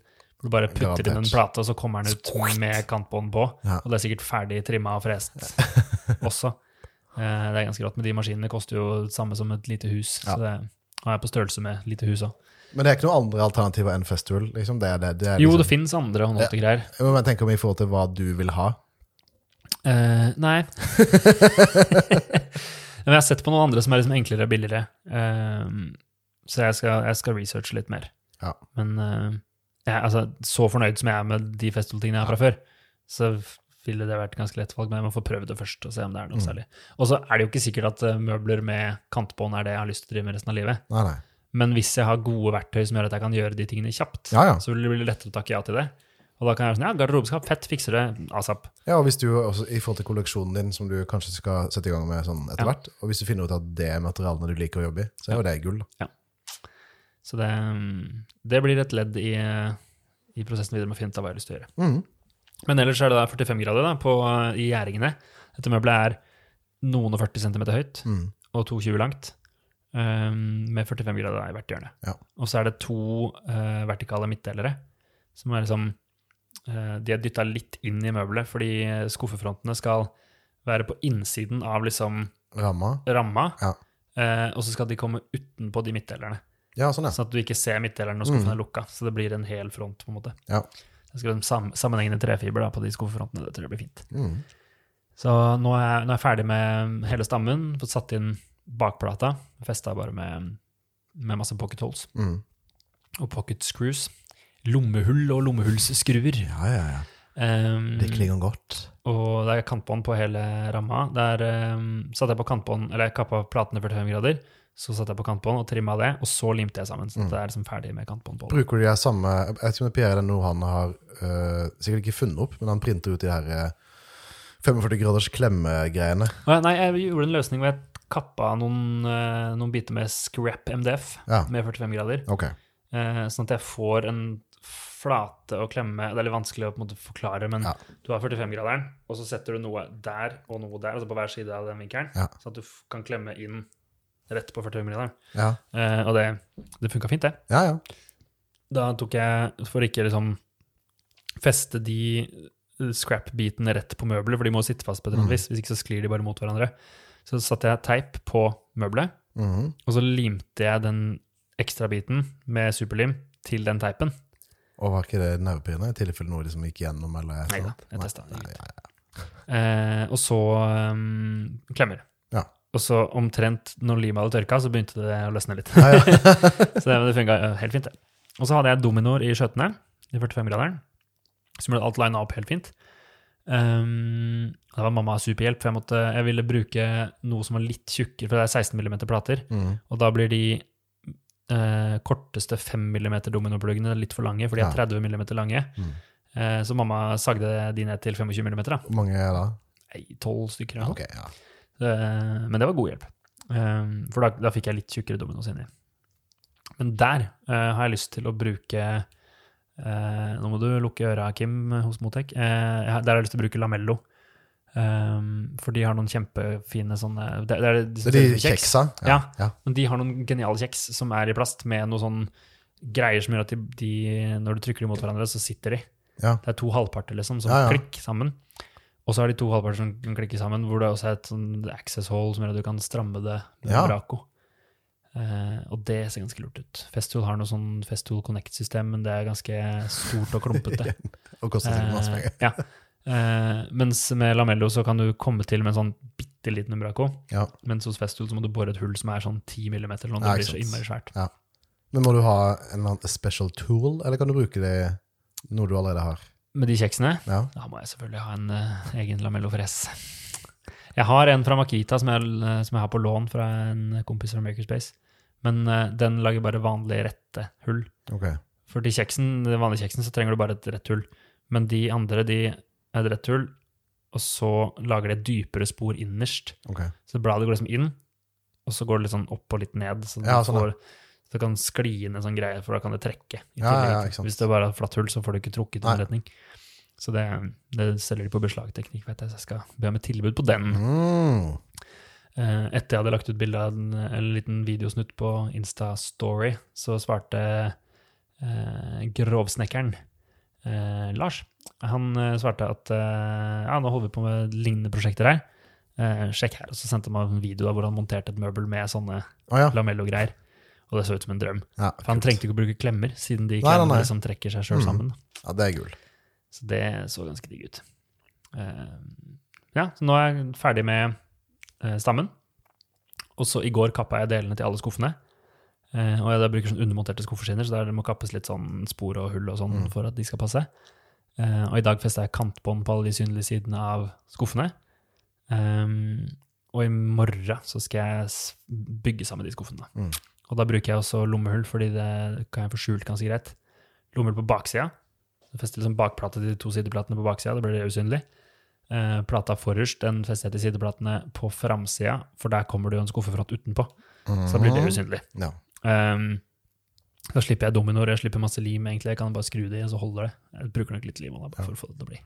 Du bare putter inn en plate, og så kommer den ut med kantbånd på. Ja. Og det er sikkert ferdig trimma og frest også. Eh, det er ganske rått. Men de maskinene koster jo det samme som et lite hus. Ja. Så det er på størrelse med lite hus òg. Men det er ikke noen andre alternativer enn festival? Liksom. Det det, det er Jo, liksom, det fins andre håndholdte Ja. Men tenk om i forhold til hva du vil ha. Eh, nei. Men jeg har sett på noen andre som er liksom enklere og billigere. Eh, så jeg skal, jeg skal researche litt mer. Ja. Men eh, jeg, altså, så fornøyd som jeg er med de festivaltingene jeg har fra før, så ville det vært ganske lett valg, men jeg må få prøvd det først og se om det er noe Mm. særlig. Og så er det jo ikke sikkert at eh, møbler med kantbånd er det jeg har lyst til å drive med resten av livet. Nei, nei. Men hvis jeg har gode verktøy som gjør at jeg kan gjøre de tingene kjapt, Ja, ja. så vil det bli lettere å takke ja til det. Og da kan jeg være sånn, ja, garderobeskap, fett, fikser det, asap. Ja, og hvis du også, I forhold til kolleksjonen din, som du kanskje skal sette i gang med sånn etter Ja. hvert, og hvis du finner ut at det er materialene du liker å jobbe i, så er jo det gull. da. Så det, det blir et ledd i, i prosessen videre med å finne ut av hva jeg har lyst til å gjøre. Mm. Men ellers er det da 45 grader da, på, i gjæringene. Dette møbelet er noen og 40 cm høyt mm. og 2,20 langt, um, med 45 grader i hvert hjørne. Ja. Og så er det to uh, vertikale midtdelere, som er liksom uh, De er dytta litt inn i møbelet, fordi skuffefrontene skal være på innsiden av liksom Ramma. ramma, Ja. uh, og så skal de komme utenpå de midtdelerne. Ja, sånn, ja. Sånn at du ikke ser midtdeleren når skuffen er lukka. Så det blir en hel front, på en måte. Ja. Jeg skal sam sammenhengende trefiber da, på de skuffefrontene. Det tror jeg blir fint. Mm. Så nå er, jeg, nå er jeg ferdig med hele stammen. Fått satt inn bakplata. Festa bare med, med masse pocket holes Mm. og pocket screws. Lommehull og lommehullsskruer. Ja, ja, ja. Um, Det klinger godt. og det er kantbånd på hele ramma. Der um, satte jeg på kantbånd, eller kappa platene 45 grader. Så satte jeg på kantbånd og trimma det, og så limte jeg sammen. Så Mm. det er liksom ferdig med kantbånd. Bruker du de samme Jeg vet ikke om det er noe han har øh, sikkert ikke funnet opp, men han printer ut de her øh, 45 graders klemmegreiene. Nei, jeg gjorde en løsning hvor jeg kappa noen, eh, noen biter med scrap MDF Ja. med 45 grader. Okay. Eh, sånn at jeg får en flate å klemme Det er litt vanskelig å på en måte forklare, men Ja. du har 45-graderen, og så setter du noe der og noe der, altså på hver side av den vinkelen, Ja. sånn at du kan klemme inn rett på 45-graderen. Ja, Eh, og det, det funka fint, det. ja. ja. Da tok jeg, for ikke liksom feste de scrap-bitene rett på møbelet, for de må sitte fast på et eller Mm. annet vis, hvis ikke så sklir de bare mot hverandre. Så satte jeg teip på møbelet, Mhm. og så limte jeg den ekstra biten med superlim til den teipen. Og var ikke det nervepirrende i tilfelle noe liksom gikk gjennom? Eller Nei da, jeg testa. Nei, ja, ja. Eh, og så um, klemmer. Og så omtrent når limet hadde tørka, så begynte det å løsne litt. Ja, ja. så det, det funka helt fint, det. Og så hadde jeg dominoer i skjøtene, i 45-graderen, som gjorde alt lina opp helt fint. Um, det var mamma superhjelp, for jeg, måtte, jeg ville bruke noe som var litt tjukkere, for det er 16 mm plater, Mm. og da blir de eh, korteste 5 mm dominopluggene litt for lange, for de er 30 mm lange. Mm. Eh, så mamma sagde de ned til 25 mm. Hvor mange er det da? 12 stykker. Ja. Okay, Ok, ja. Eh, men det var god hjelp. Eh, for da, da fikk jeg litt tjukkere dominos inni. Men der eh, har jeg lyst til å bruke Nå må du lukke øra, Kim, hos Motec. Der har jeg lyst til å bruke Lamello. Um, for de har noen kjempefine sånne Det, det er, er de kjeksa? Ja. ja. Men de har noen geniale kjeks som er i plast, med noen sånne greier som gjør at de, de, når du trykker dem mot hverandre, så sitter de. Ja. Det er to halvparter liksom, som Ja, ja. klikker sammen. Og så er de to halvparter som kan klikke sammen, hvor det også er et sånn access hole som gjør at du kan stramme det med Ja. Braco. Uh, og det ser ganske lurt ut. Festool har noe sånn Festool Connect-system, men det er ganske stort og klumpete. Og koster sikkert masse Eh, penger. ja. Uh, mens med Lamello så kan du komme til med en sånn bitte liten Umbraco. Ja. Mens hos Festool så må du bore et hull som er sånn 10 mm, eller noe. Ja, Det blir så innmari svært. Ja. Men må du ha en special tool, eller kan du bruke det noe du allerede har? Med de kjeksene Ja. Da må jeg selvfølgelig ha en uh, egen Lamello Fres. Jeg har en fra Makita som jeg, eh, som jeg har på lån fra en kompis fra Makerspace. Men uh, den lager bare vanlig rette hull. Okay. For de kjeksen, den vanlige kjeksen så trenger du bare et rett hull. Men de andre de er et rett hull, og så lager de et dypere spor innerst. Okay. Så bladet går liksom inn, og så går det litt sånn opp og litt ned. Så, Ja, sånn, får, så det kan skli inn en sånn greie, for da kan det trekke. Ja, ja, ja. Hvis det bare er et flatt hull, så får du ikke trukket i noen retning. Så det, det selger de på beslagteknikk, vet jeg, så jeg skal be om et tilbud på den. Mm. Eh, Etter jeg hadde lagt ut bilde av en, en liten videosnutt på Insta-story, så svarte eh, grovsnekkeren eh, Lars. Han eh, svarte at eh, ja, nå holder vi på med lignende prosjekter her. Eh, sjekk her. Og så sendte han meg en video av hvor han monterte et møbel med sånne oh, lamello-greier. Og det så ut som en drøm. ja. For han trengte ikke å bruke klemmer, siden de klemmene liksom trekker seg sjøl Mm. sammen. Ja, det er gull. Så det så ganske digg ut. Uh, ja, så nå er jeg ferdig med uh, stammen. Og så i går kappa jeg delene til alle skuffene. Uh, og jeg bruker sånn undermonterte skuffeskinner, så der må kappes litt sånn spor og hull og sånn Mm. for at de skal passe. Og i dag festa jeg kantbånd på alle de synlige sidene av skuffene. Um, og i morgen så skal jeg bygge sammen de skuffene. Mm. Og da bruker jeg også lommehull, fordi det kan jeg få skjult ganske greit. Lommehull på baksida. Jeg fester liksom bakplata til de to sideplatene på baksida, da blir det usynlig. Eh, plata forrest den fester jeg til sideplatene på framsida, for der kommer det jo en skuffefront utenpå. Så da blir det Mhm. usynlig. Ja. Um, da slipper jeg dominoer, jeg slipper masse lim, egentlig. Jeg kan bare skru det i, og så holder det. Jeg bruker nok litt lim da, bare for å få det til å bli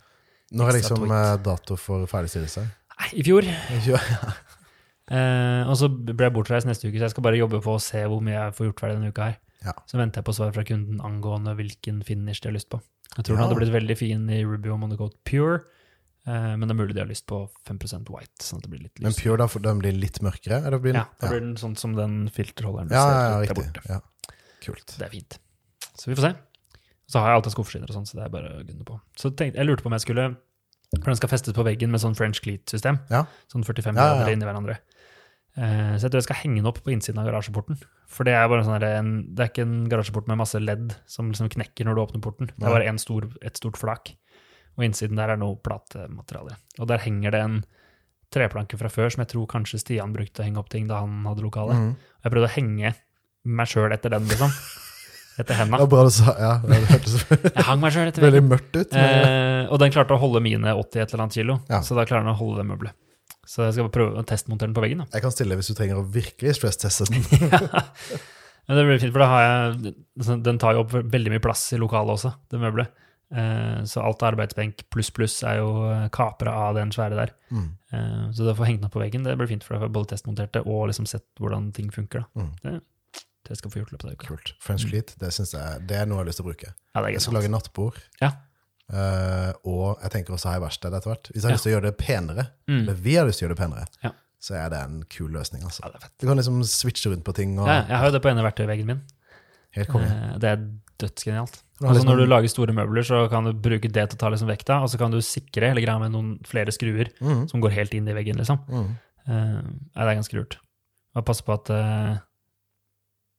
Når er liksom tweet. eh, dato for ferdigstillelse? Nei, i fjor. Ja. Eh, og så blir jeg bortreist neste uke, så jeg skal bare jobbe på å se hvor mye jeg får gjort ferdig denne uka her. Ja. Så venter jeg på svar fra kunden angående hvilken finish de har lyst på. Jeg tror den hadde blitt veldig fin i Ruby og Monocote Pure, eh, men det er mulig de har lyst på 5% white, sånn at det blir litt lyst. Men. Pure, da, for den blir litt mørkere? Eller blir den? Ja, da blir den sånn som den filterholderen ja, ja, ja, riktig. Ja. Kult. Det er fint. Så vi får se. Så har jeg alltid skuffeskinner og sånn, så det er bare å gunne på. Så tenkte, jeg lurte på om jeg skulle For den skal festes på veggen med sånn French cleat-system. Ja. Sånn 45 Ja, ja, ja. grader inni hverandre. Eh, så jeg tror jeg skal henge den opp på innsiden av garasjeporten. For det er bare en sånn der, en, det er ikke en garasjeport med masse ledd som liksom knekker når du åpner porten. Det er bare en stor, et stort flak. Og innsiden der er noe platemateriale. Og der henger det en treplanke fra før som jeg tror kanskje Stian brukte å henge opp ting da han hadde lokale. Mhm. Jeg prøvde å henge meg sjøl etter den, liksom. Etter henda. Var bra du sa Ja, det hørtes Jeg hang meg sjøl etter veldig mørkt ut. Men, Eh, og den klarte å holde mine 80 et eller annet kilo, Ja. så da klarer den å holde det møbelet. Så jeg skal prøve å testmontere den på veggen. da. jeg kan stille hvis du trenger å virkelig stressteste den. Men det blir fint, for da har jeg altså, Den tar jo opp veldig mye plass i lokalet også, det møbelet. Eh, så alt arbeidsbenk pluss pluss er jo eh, kapra av den svære der. Mm. Eh, så det å få hengt den opp på veggen, det blir fint, for da får jeg både testmontert det og liksom sett hvordan ting funker. da. Mm. Det, det skal få gjort løpet av uka. Kult. French cleat, det, jeg, det er noe jeg har lyst til å bruke. Ja, det er Jeg skal lage nattbord. Ja. Eh, og jeg tenker også ha i verksted etter hvert. Hvis jeg har Ja. lyst til å gjøre det penere, Mm. eller vi har lyst til å gjøre det penere, Ja. så er det en kul løsning. altså. Ja. Du kan liksom switche rundt på ting. og Ja, jeg har jo det på ene verktøyveggen min. Eh, det er dødsgenialt. Altså liksom- Når du lager store møbler, så kan du bruke det til å ta liksom vekta, og så kan du sikre hele greia med noen flere skruer mm. som går helt inn i veggen. liksom. Mm. Uh, det er ganske lurt. Og passe på at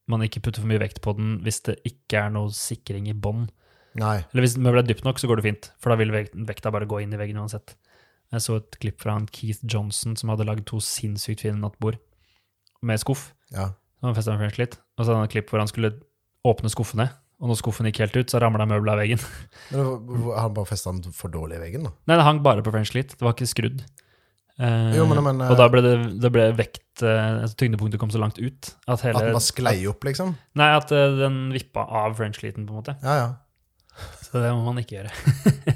man ikke putter for mye vekt på den hvis det ikke er noe sikring i bånn. Nei. Eller hvis møbelet er dypt nok, så går det fint, for da vil vekta bare gå inn i veggen uansett. Jeg så et klipp fra han Keith Johnson som hadde lagd to sinnssykt fine nattbord med skuff. Ja. Han med French litt. Og så hadde han et klipp hvor han skulle åpne skuffene, og når skuffen gikk helt ut, så ramla møbelet av veggen. Men han bare festa den for dårlig i veggen, da? Nei, det hang bare på French Lit, det var ikke skrudd. Eh, Jo, men- men, og da ble det, det ble vekt eh, altså Tyngdepunktet kom så langt ut at hele At den bare sklei opp, liksom? Nei, at eh, den vippa av French Liten, på en måte. Ja, ja. Så det må man ikke gjøre.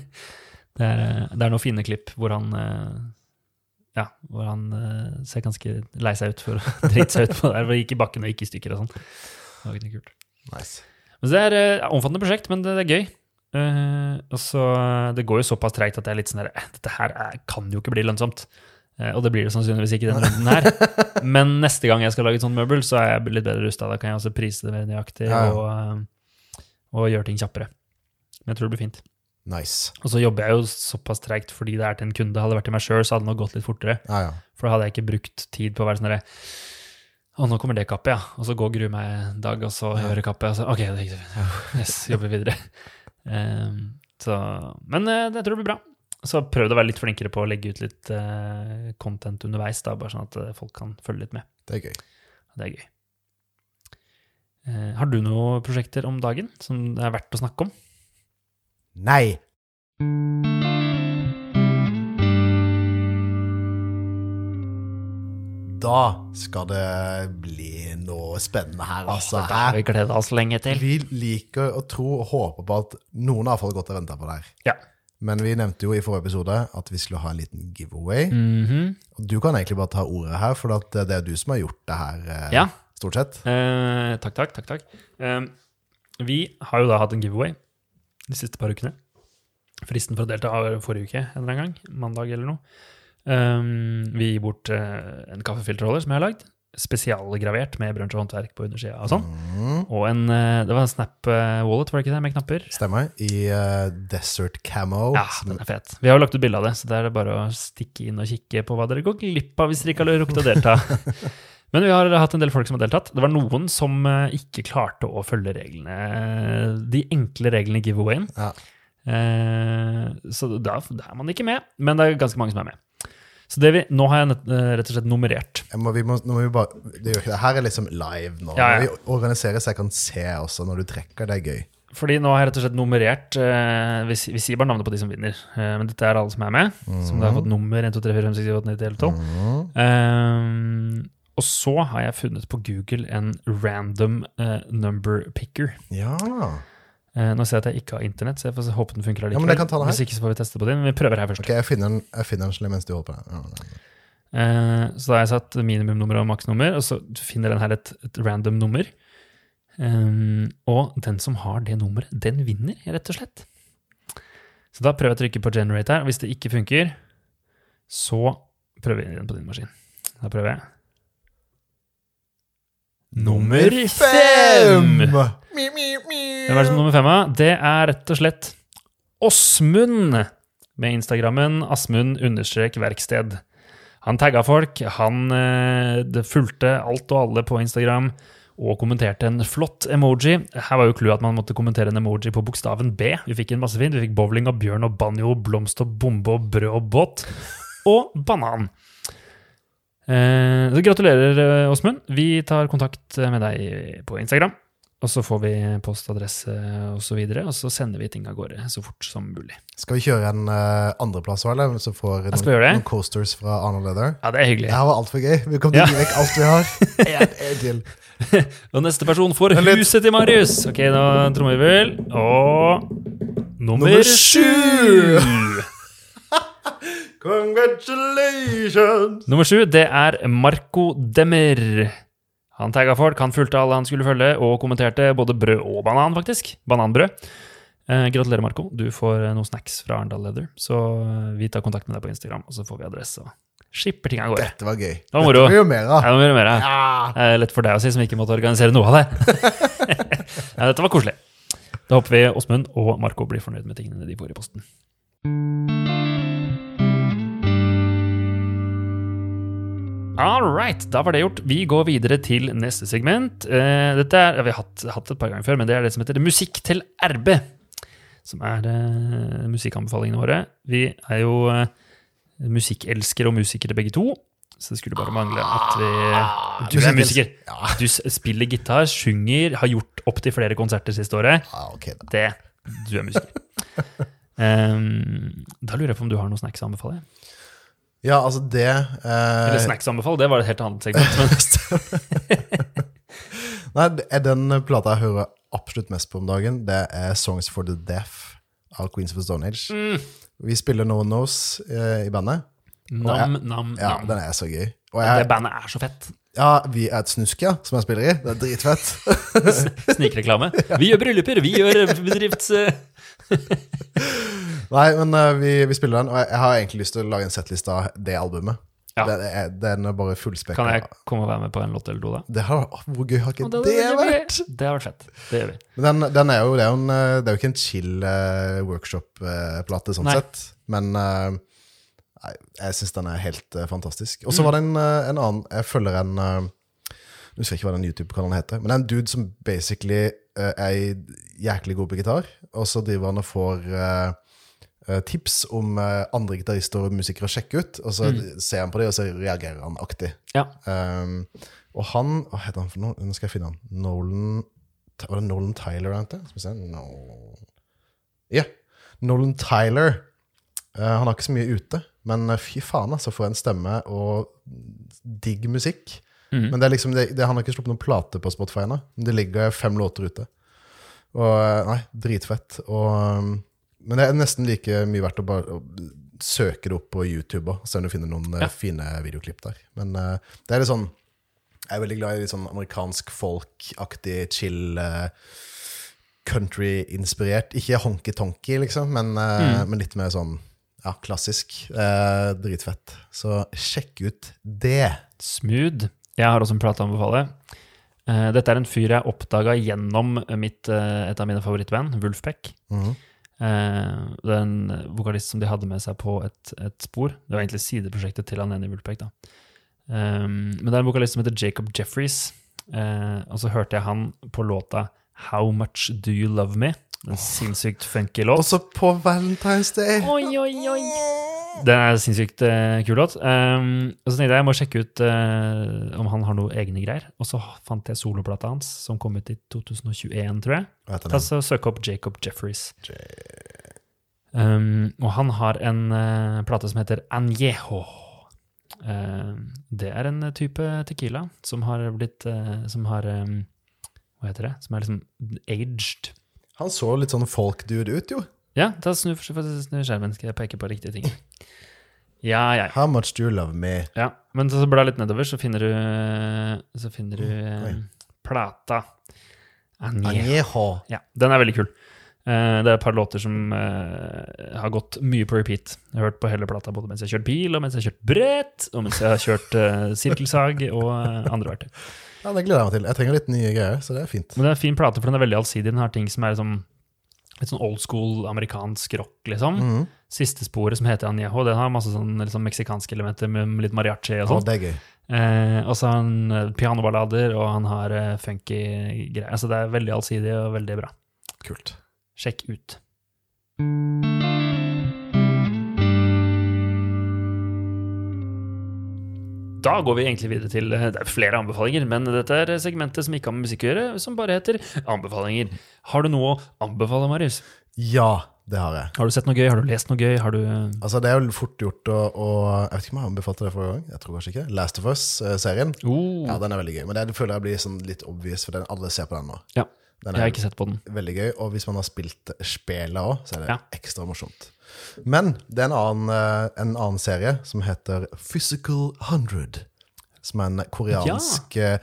det, er, eh, det er noen fine klipp hvor han eh, Ja, hvor han eh, ser ganske lei seg ut for å drite seg ut på det der, hvor det gikk i bakken og gikk i stykker og sånn. Det var ikke kult. Nice. Men det er et omfattende prosjekt, men det, det er gøy. Og så, Det går jo såpass treigt at jeg er litt sånn eh, Dette her er, kan jo ikke bli lønnsomt. Og det blir det sannsynligvis ikke denne runden her. Men neste gang jeg skal lage et sånt møbel, så er jeg litt bedre rusta. Da kan jeg også prise det mer nøyaktig Ja, ja. Og, og gjøre ting kjappere. Men jeg tror det blir fint. Nice. Og så jobber jeg jo såpass treigt fordi det er til en kunde. Hadde det vært til meg sjøl, så hadde det nok gått litt fortere. Ja, ja. For da hadde jeg ikke brukt tid på å være sånn derre Å, nå kommer det kappet, ja. Og så gå og grue meg en dag, og så hører kappet. Og så OK, det gikk fint. Yes, jobber videre. um, så Men uh, det tror jeg blir bra. Så prøv å være litt flinkere på å legge ut litt uh, content underveis, da, bare sånn at eh, folk kan følge litt med. Det er gøy. Det er gøy. Uh, har du noen prosjekter om dagen som det er verdt å snakke om? Nei! Da skal det bli noe spennende her, altså. det har vi gleda oss lenge til. Vi liker å tro og håpe på at noen har fått gått og venta på det her. Ja. Men vi nevnte jo i forrige episode at vi skulle ha en liten giveaway. Mm -hmm. du kan egentlig bare ta ordet her, for det er du som har gjort det her, eh, Ja. stort sett. Eh, takk, takk, takk. takk. Eh, vi har jo da hatt en giveaway de siste par ukene. Fristen for å delta var forrige uke en eller annen gang, mandag eller noe. Um, vi gir bort uh, en kaffefilterholder som jeg har lagd, spesialgravert med brunsj og håndverk på undersida og sånn. Mm, Og en, uh, det var en Snap eh, Wallet, var det ikke det, med knapper? stemmer. I uh, Desert Camo. Ja, den er fet. Vi har jo lagt ut bilde av det, så det er bare å stikke inn og kikke på hva dere går glipp av hvis dere ikke har rukket å delta. Men vi har hatt en del folk som har deltatt. Det var noen som eh, ikke klarte å følge reglene, de enkle reglene i giveawayen. Ja. Eh, så da, da er man ikke med, men det er ganske mange som er med. Så det vi, nå har jeg eh, rett og slett nummerert. Må, vi må, må bare, det, gjør ikke det her er liksom live nå. Ja, ja. Vi organiserer så jeg kan se også når du trekker. Det er gøy. Fordi nå har jeg rett og slett nummerert eh, vi, vi sier bare navnet på de som vinner, eh, men dette er alle som er med. Som da har fått nummer 1, 2, 3, 4, 5, 6, 7, 8, 9, 10, 11, 12. Mm. Ehm, og så har jeg funnet på Google en random uh, number picker. Ja. Uh, nå ser jeg at jeg ikke har internett, så jeg får håpe den funker Ja, men det kan ta det her. Hvis ikke så får vi teste på din. Men vi prøver her først. Ok, jeg finner den, jeg finner den mens du holder på. Ja. Eh, så da har jeg satt minimumnummer og maksnummer, og så finner den her et, et random nummer. Um, og den som har det nummeret, den vinner, rett og slett. Så da prøver jeg å trykke på generate her. Hvis det ikke funker, så prøver vi den på din maskin. Da prøver jeg. Nummer fem! Mi, mi, mi. Hvem er det som er nummer fem? da? Det er rett og slett Åsmund med Instagrammen Asmund-verksted. Han tagga folk, han eh, det fulgte alt og alle på Instagram og kommenterte en flott emoji. Her var jo clouet at man måtte kommentere en emoji på bokstaven B. Vi fikk en masse fint. Vi fikk bowling og bjørn og banjo, blomst og bombe og brød og båt. Og banan. Eh, så gratulerer, eh, Åsmund. Vi tar kontakt med deg på Instagram. Og så får vi postadresse og så videre, og så sender vi ting av gårde så fort som mulig. Skal vi kjøre en uh, andreplass òg, eller? Så får noen, noen coasters fra Arnold Leather. Ja, det er hyggelig. Det her var altfor gøy. Vi kom til å gi vekk alt vi har. En, en til. Og neste person får huset til Marius. Ok, nå trommevirvel. Og nummer Nummer sju! Congratulations! Nummer sju, det er Marco Demmer. Han tagga folk, han fulgte alle han skulle følge, og kommenterte både brød og banan, faktisk. Bananbrød. Eh, gratulerer, Marco. Du får eh, noen snacks fra Arendal Leather. Så eh, vi tar kontakt med deg på Instagram, og så får vi adresse og Skipper ting av gårde. Dette var gøy. var moro. Dette må vi gjøre mer av. Ja, det må vi gjøre mer av. Ja. Det er lett for deg å si, som ikke måtte organisere noe av det. ja, dette var koselig. Da håper vi Åsmund og Marco blir fornøyd med tingene de får i posten. All right, da var det gjort. Vi går videre til neste segment. Uh, dette er, ja, vi har hatt, hatt det et par ganger før, men det er det som heter Musikk til RB. Som er uh, musikkanbefalingene våre. Vi er jo uh, musikkelskere og musikere begge to. Så det skulle bare mangle at vi Du er musiker. Du spiller gitar, synger, har gjort opptil flere konserter siste året. da. Det Du er musiker. Um, da lurer jeg på om du har noen snacks å anbefale? Ja, altså det eh, Eller snacksanbefal, det var et helt annet segment. Nei, den plata jeg hører absolutt mest på om dagen. Det er Songs for the Deaf av Queens of the Stone Age. Mm. Vi spiller No One Knows eh, i bandet. nam, nam, Ja, nam. den er så gøy. Og Det bandet er så fett. Ja, vi er et snusk, ja, som jeg spiller i. Det er dritfett. Snikreklame. Vi gjør brylluper, vi gjør bedrifts... Nei, men uh, vi, vi spiller den, og jeg, jeg har egentlig lyst til å lage en settliste av det albumet. Ja. Det, det er, den er bare fullspekka. Kan jeg komme og være med på en låt eller to, da? Det har, hvor gøy har ikke det, det, det vært? Det har vært fett. Det gjør vi. Men den, den er jo, det, er jo en, eh, det er jo ikke en chill uh, workshop-plate, sånn Nei. sett. Men uh, nei, jeg syns den er helt uh, fantastisk. Og så Mm. var det en, en annen Jeg følger en uh, Jeg husker ikke hva den YouTube-kanalen heter, men det er en dude som basically er jæklig god på gitar, og så driver han og får tips om eh, andre gitarister og musikere å sjekke ut, og så ser han på det, og så reagerer han aktig. Ja. Um, og han Hva heter han for noe? Nå skal jeg finne han. Nolan Var det Nolan Tyler han het? Skal vi se no. Ja. Nolan Tyler. Uh, han har ikke så mye ute, men eh, fy faen, altså, for en stemme og digg musikk. Mm. Men det er liksom, det, det, han har ikke sluppet noen plate på Spotify ennå. Det ligger fem låter ute. Og eh, Nei, dritfett. Og, um, men det er nesten like mye verdt å bare søke det opp på YouTube og se om du finner noen eh, Ja. fine videoklipp der. Men uh, det er litt sånn Jeg er veldig glad i litt sånn amerikansk folk-aktig, chill uh, country-inspirert. Ikke honky-tonky, liksom, men, uh, Mm. men litt mer sånn ja, klassisk. Eh, dritfett. Så sjekk ut det. Smooth. Jeg har også en plate å anbefale. Eh, dette er en fyr jeg oppdaga gjennom mitt, et av mine favorittband, Wolfpack. Mhm. Eh, det er en vokalist som de hadde med seg på et, et spor. Det var egentlig sideprosjektet til han ene i. Da. Um, men det er en vokalist som heter Jacob Jeffries. Eh, og så hørte jeg han på låta How Much Do You Love Me? En sinnssykt funky låt. Også på Valentine's Day. Oi, oi, oi. Den er sinnssykt uh, kul låt. Um, og så tenkte jeg jeg må sjekke ut uh, om han har noen egne greier. Og så fant jeg soloplata hans, som kom ut i 2021, tror jeg. Ta så Søk opp Jacob Jeffries. Um, og han har en uh, plate som heter Anjeho. Det er en type tequila som har blitt Som har um, Hva heter det? Som er liksom aged. Han så litt sånn folk-dude ut, jo. Ja, da snur snu skjermen, skal jeg peke på riktige ting. Ja, ja, ja. How much do you love me? Ja, men så blar litt nedover, så finner du Så finner du eh, plata. Añejo. Ja, den er veldig kul. Eh, det er et par låter som eh, har gått mye på repeat. Jeg har hørt på hele plata både mens jeg har kjørt bil, og mens jeg har kjørt brett, og mens jeg har kjørt eh, sirkelsag og andre verktøy. Ja, Det gleder jeg meg til. Jeg trenger litt nye greier, så det er fint. Men det er en fin plate, for den er veldig allsidig. Den har ting som er liksom litt sånn old school amerikansk rock, liksom. Mhm. Siste sporet, som heter Añejo, den har masse sånn liksom meksikanske elementer med litt mariachi og sånt. Oh. Eh, og så har han eh, pianoballader, og han har eh, funky greier. Altså det er veldig allsidig og veldig bra. Kult. Sjekk ut. Da går vi egentlig videre til eh, Det er flere anbefalinger, men dette er segmentet som ikke har med musikk å gjøre, som bare heter anbefalinger. Har du noe å anbefale, Marius? Ja, det har jeg. Har du sett noe gøy? Har du lest noe gøy? Har du Altså, Det er jo fort gjort å, å Jeg vet ikke om jeg anbefalte det forrige gang. Jeg tror kanskje ikke. Last of Us-serien. Uh. Ja, Den er veldig gøy. Men det føler jeg blir sånn litt obvious, for den, alle ser på den nå. Ja, Den Jeg har ikke sett på den. veldig gøy, og hvis man har spilt spelet òg, så er det Ja. ekstra morsomt. Men det er en annen, eh, en annen serie som heter Physical 100. Som er en koreansk eh,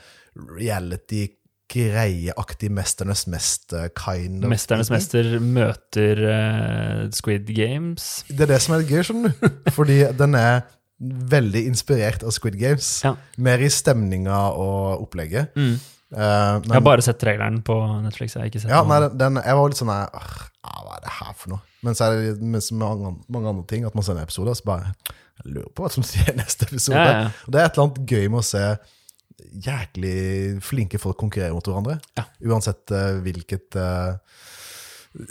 reality-greieaktig Mesternes mester-kind of Mesternes thing. mester møter uh, Squid Games. Det er det som er gøy, skjønner du. Fordi den er veldig inspirert av Squid Games. Ja. Mer i stemninga og opplegget. Mm. Eh, Jeg har bare sett traileren på Netflix. Jeg har ikke sett ja, nei, den, jeg var litt sånn ah, Hva er det her for noe? Men så er det med mange, mange andre ting at man ser en episode, og så bare Jeg lurer på hva som skjer i neste episode. Ja, ja. Og det er et eller annet gøy med å se jæklig flinke folk konkurrere mot hverandre. Ja. Uansett uh, hvilket uh,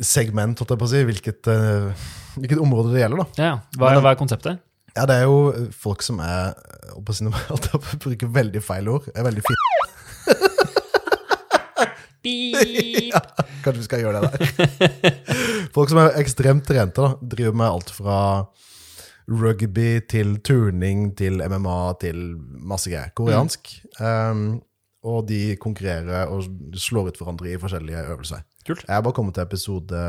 segment, holdt jeg på å si, hvilket, uh, hvilket område det gjelder, da. Ja. Hva, er, hva er konseptet? Ja, det er jo folk som er på å si noe- holdt jeg på veldig feil ord. Er veldig fine. Ja, kanskje vi skal gjøre det der. Folk som er ekstremt trente, da, driver med alt fra rugby til turning til MMA til masse greier. Koreansk. Um, og de konkurrerer og slår ut hverandre i forskjellige øvelser. Kult. Jeg har bare kommet til episode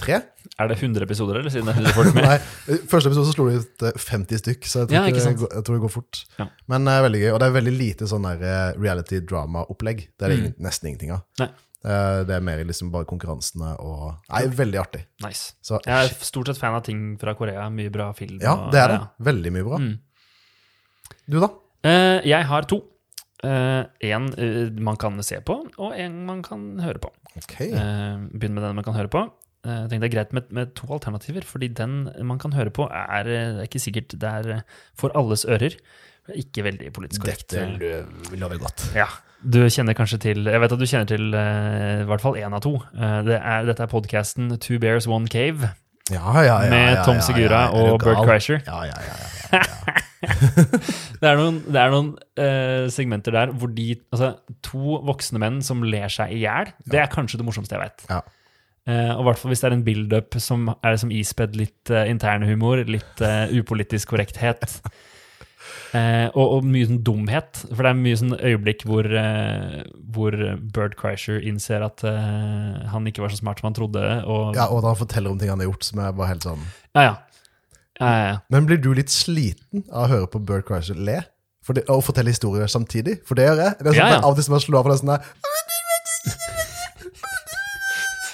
tre. Er det 100 episoder, eller siden det er 100 folk med? Nei, første episode så slo de ut eh, 50 stykk, så jeg tror, Ja, det, går- jeg tror det går fort. Ja. Men er veldig gøy, og det er veldig lite sånn eh, reality drama-opplegg. Det er det Mm. nesten ingenting av. Nei. Eh, Det er mer liksom bare konkurransene og Nei, veldig artig. Nice. Så Jeg er stort sett fan av ting fra Korea. Mye bra film. ja, det er det. ja. Veldig mye bra. Mm. Du, da? Uh, jeg har to. Én en uh, man kan se på, og en man kan høre på. Okay. Eh, Begynn med den man kan høre på. Jeg tenkte det er greit med, med to alternativer, fordi den man kan høre på, er, det er ikke sikkert det er for alles ører. Ikke veldig politisk korrekt. Dette lover godt. Ja. Du kjenner kanskje til Jeg vet at du kjenner til uh, i hvert fall én av to. Uh, det er, dette er podkasten Two Bears One Cave Ja, ja, ja. med Tom Segura og Bert Crasher. Kreischer. Ja, ja, ja. ja, ja. Det er noen, det er noen uh, segmenter der hvor de Altså, to voksne menn som ler seg i hjel, det er kanskje det morsomste jeg vet. Ja. Uh, og i hvert fall hvis det er en build-up som er som ispedd litt uh, internhumor, litt uh, upolitisk korrekthet. Eh, og, og mye sånn dumhet. For det er mye sånn øyeblikk hvor, eh, hvor Bird Kreischer innser at eh, han ikke var så smart som han trodde. Og, ja, og da han forteller om ting han har gjort som er bare helt sånn ja, ja. ja, ja. Men blir du litt sliten av å høre på Bird Kreischer le? For det, og fortelle historier samtidig? For det gjør jeg. Det er sånn Ja, ja. Av og til som jeg slår av for det sånn der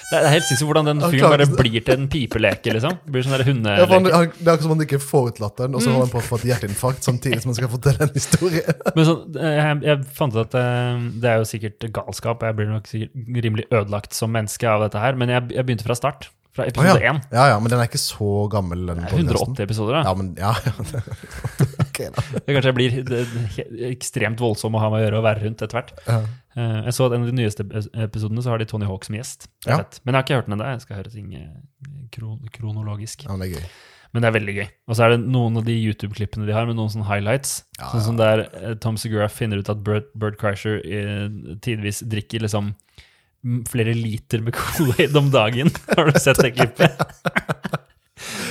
Det er helt sinnssykt hvordan den fyren bare det. blir til en pipeleke, liksom. Blir sånn ja, han, hundeleke. han, Det er akkurat som om han ikke får ut latteren, og så Mm. holder han på å få et hjerteinfarkt samtidig som han skal fortelle en historie. Men sånn, eh, jeg, jeg fant ut at eh, det er jo sikkert galskap. Jeg blir nok sikkert rimelig ødelagt som menneske av dette her. Men jeg, jeg begynte fra start. Fra episode ja. én. ja, ja, men den er ikke så gammel. Den Det er podcasten. 180 episoder, da. Ja, men ja, ja. Ok, da. Det kanskje blir det, ekstremt voldsom å ha med å gjøre og være rundt etter hvert. Ja. Eh, jeg så at en av de nyeste episodene så har de Tony Hawk som gjest. Ja. Men jeg har ikke hørt den ennå. Jeg skal høre ting eh, kron kronologisk. ja, men det er gøy. Men det er veldig gøy. Og så er det noen av de YouTube-klippene de har, med noen sånne highlights. Ja, Sånn som der eh, Tom Segura finner ut at Bert, Bert Kreischer tidvis drikker liksom flere liter med Kool-Aid om dagen. Har du sett det klippet?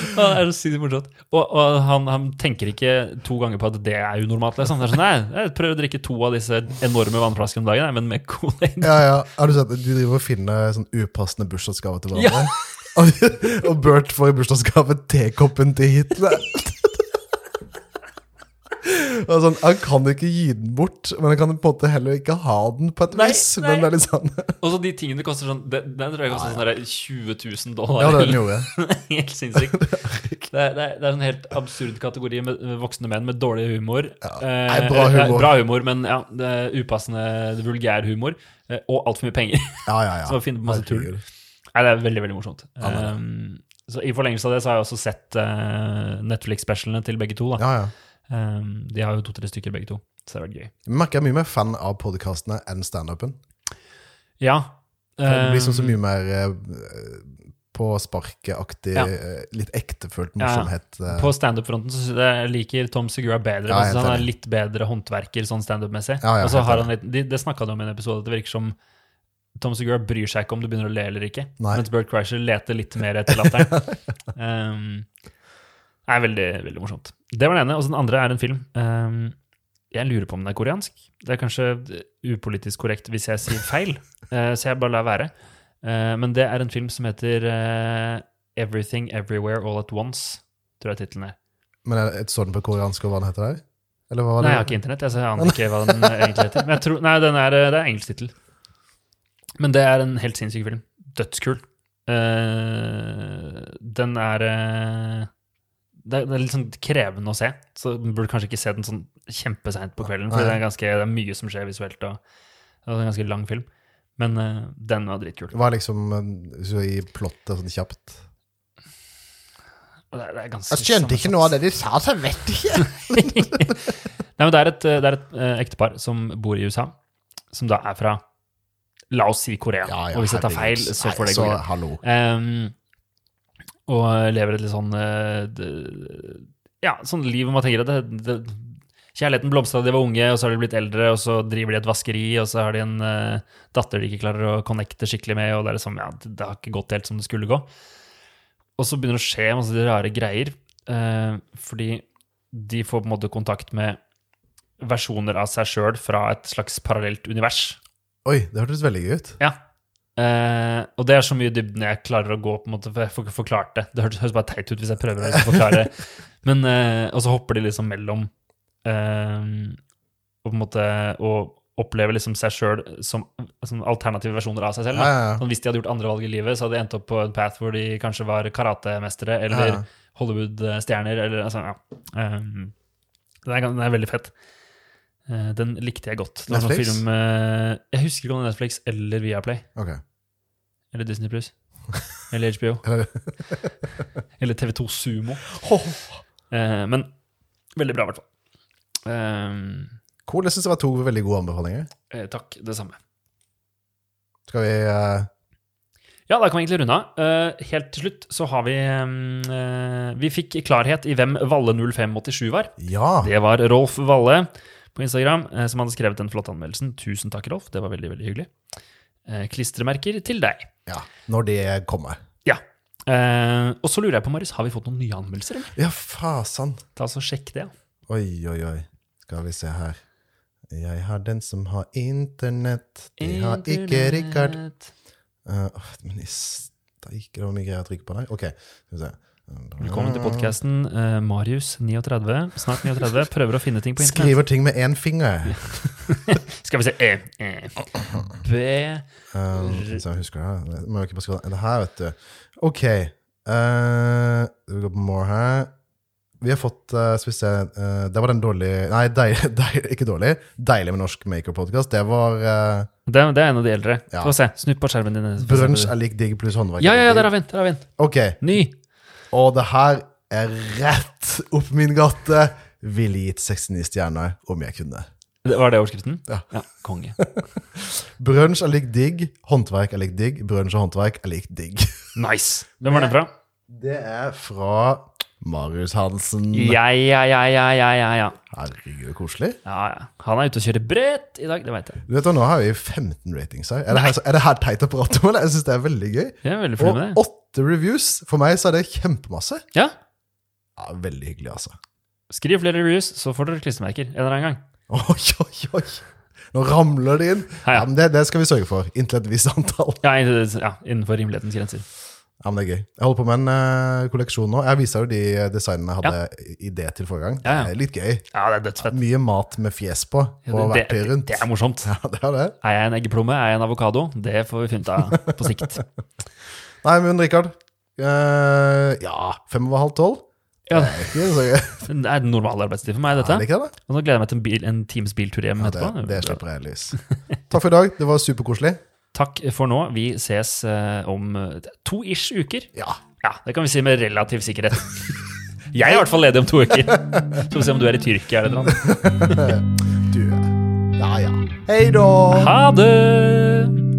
Det er så sykt morsomt. Og, og han, han tenker ikke to ganger på at det er unormalt. Liksom. Det er sånn, nei, jeg prøver å drikke to av disse enorme vannflaskene om dagen, men med Kool-Aid. Ja, ja. Har du sett at Du driver og finner sånn upassende bursdagsgave til hverandre. Ja. og Bert får i bursdagsgave tekoppen til Hitler. Sånn, Han kan ikke gi den bort, men han kan på en måte heller ikke ha den på et Nei, vis. nei. Men det er litt sånn Og så de tingene koster sånn Den, den tror jeg koster sånn 20 000 dollar. Ja, det den gjorde. Helt sinnssykt. Det er, det, er, det er en helt absurd kategori med, med voksne menn med dårlig humor. Ja. Eh, Nei, bra humor. eh, bra humor, men ja, det er upassende vulgær humor. Eh, og altfor mye penger. Ja, ja, ja. Så finne på masse tull. Nei, det er veldig, veldig morsomt. Ja, det. Um, så I forlengelse av det så har jeg også sett uh, Netflix-specialene til begge to. Da. Ja, ja. Um, de har jo to-tre stykker begge to, så det har vært gøy. Merker jeg mye mer fan av podkastene enn standupen. Ja. Det blir liksom så mye mer uh, på sparket-aktig, Ja. eh, litt ektefølt morsomhet. Ja, På standup-fronten så jeg liker Tom Segura bedre. Ja, han er litt bedre håndverker sånn standup-messig. Ja, Og så har han litt, de, Det snakka du om i en episode, at det virker som Tom Segura bryr seg ikke om du begynner å le eller ikke. Nei. Mens Bert Kreischer leter litt mer etter latteren. um, det er veldig, veldig morsomt. Det var den ene. Og så den andre er en film. Um, jeg lurer på om den er koreansk. Det er kanskje upolitisk korrekt hvis jeg sier feil, uh, så jeg bare lar være. Uh, men det er en film som heter uh, Everything Everywhere All At Once, tror jeg tittelen er. Men er det et sånn på koreansk, og hva den heter der? Eller hva var Nei, jeg har ikke internett, jeg, så jeg aner ikke hva den egentlig heter. Men jeg tror, nei, den er, det er engelsk tittel. Men det er en helt sinnssyk film. Dødskul. Uh, den er eh, det, er, det er litt sånn krevende å se, så man burde kanskje ikke se den sånn kjempeseint på kvelden. For det er, ganske, det er mye som skjer visuelt, og det er en ganske lang film. Men uh, den var dritkul. Hva er liksom eh, du gir plottet sånn kjapt det, er- det er jeg skjønte ikke noe av det de sa, så jeg vet ikke. Nei, men det er et, det er et eh, ektepar som bor i USA, som da er fra La oss si Korea. og hvis jeg tar feil, så får det gå så. Ehm, og lever et litt sånn eh, Ja, sånn liv hvor man tenker at det, det, Kjærligheten blomstra da de var unge, og så har de blitt eldre, og så driver de et vaskeri, og så har de en uh, datter de ikke klarer å connecte skikkelig med, og det er liksom, ja, det, det har ikke gått helt som det skulle gå. Og så begynner det å skje masse rare greier, uh, fordi de får på en måte kontakt med versjoner av seg sjøl fra et slags parallelt univers. Oi, det hørtes veldig gøy ut. Ja. Eh, og det er så mye dybden jeg klarer å gå, på en måte, for jeg får ikke forklart det. Det høres, høres bare teit ut hvis jeg prøver å liksom forklare det. Men, eh, og så hopper de liksom mellom eh, Og på en måte og opplever liksom seg sjøl som, som alternative versjoner av seg selv. Ja, ja, hvis de hadde gjort andre valg i livet, så hadde de endt opp på en path hvor de kanskje var karatemestere eller Ja, ja. Hollywood-stjerner. eller altså, ja. Um, den, er, den er veldig fett. Eh, den likte jeg godt. Det var sånn Netflix? Film, eh, jeg husker ikke om det er Netflix eller Viaplay. Okay. Eller Disney Plus. Eller HBO. Eller TV2 Sumo. Oh. men veldig bra, i hvert fall. Um, Cool. Jeg syns det var to veldig gode anbefalinger. takk, det samme. Skal vi uh... Ja, da kan vi egentlig runde av. Helt til slutt så har vi um, eh, Vi fikk klarhet i hvem Valle0587 var. Ja! Det var Rolf Valle på Instagram eh, som hadde skrevet den flotte anmeldelsen. Tusen takk, Rolf. Det var veldig, veldig hyggelig. Eh, klistremerker til deg. ja. Når det kommer. Ja. Eh, og så lurer jeg på, Marius, har vi fått noen nye anmeldelser? eller? Ja, fasan. Ta oss og Sjekk det. Oi, oi, oi. Skal vi se her. Jeg har den som har internett. Det har ikke Rikard. Uh, men steike, det var mye greier å trykke på der. Ok, skal vi se. Velkommen til podkasten. Marius, 39, snart 39, prøver å finne ting på internett. Skriver ting med én finger. Skal vi se e, e, B Um, jeg husker det Må jo ikke bare skrive det her, vet du. Ok. Uh, vi går på more her. Vi har fått uh, Skal vi se uh, Det var den dårlige Nei, deil, deil, ikke dårlig. Deilig med norsk maker-podkast. Det var uh, det, det er en av de eldre. Ja. Få se. Snupp på skjermen din. Brunsj er lik digg pluss håndverk. Ja, ja, ja. Der har vi den. Ok. Ny. Og det her er rett opp min gate. Ville gitt 69 stjerner om jeg kunne. Det- Var det overskriften? Ja. konge. Brunsj er lik digg, håndverk er lik digg, brunsj og håndverk er lik digg. Nice. Hvem var den fra? Det er fra Marius Hansen. Ja, ja, ja, ja, ja, ja. ja. Herregud, koselig. ja, ja. Han er ute og kjører brett i dag, det veit jeg. Du vet Nå har vi 15 ratings her. Er det her, er det her teit å prate om? eller? Jeg syns det er veldig gøy. Jeg er veldig og med det. åtte reviews. For meg så er det kjempemasse. Ja. Ja, Veldig hyggelig, altså. Skriv flere reviews, så får dere klistremerker en eller annen gang. Oi, oi, oi. Nå ramler det inn. Ja, det, det skal vi sørge for. Inntil et visst antall. Ja, ja innenfor rimelighetens grenser. Ja, men det er gøy. Jeg holder på med en uh, kolleksjon nå. Jeg viser jo de designene jeg hadde idé til forrige gang. Ja, ja. Det er litt gøy. Ja, det er dødsfett. Mye mat med fjes på, og det, verktøy rundt. det er morsomt. Ja, det er det. Er jeg en eggeplomme? Er jeg en avokado? Det får vi funnet av på sikt. Nei, men Rikard. Uh, ja, fem over halv tolv? Ja, Det er ikke så gøy. det er normal arbeidstid for meg, dette. Ja, det ikke det? Og nå gleder jeg meg til en, bil, en times biltur hjem Ja, det, etterpå. det slipper jeg lys. Takk for i dag. Det var superkoselig. Takk for nå. Vi ses eh, om eh, to ish uker. Ja. Ja, det kan vi si med relativ sikkerhet. Jeg er i hvert fall ledig om to uker. Så vi se om du er i Tyrkia eller noe. Du Ja, ja. Hei da! Ha det!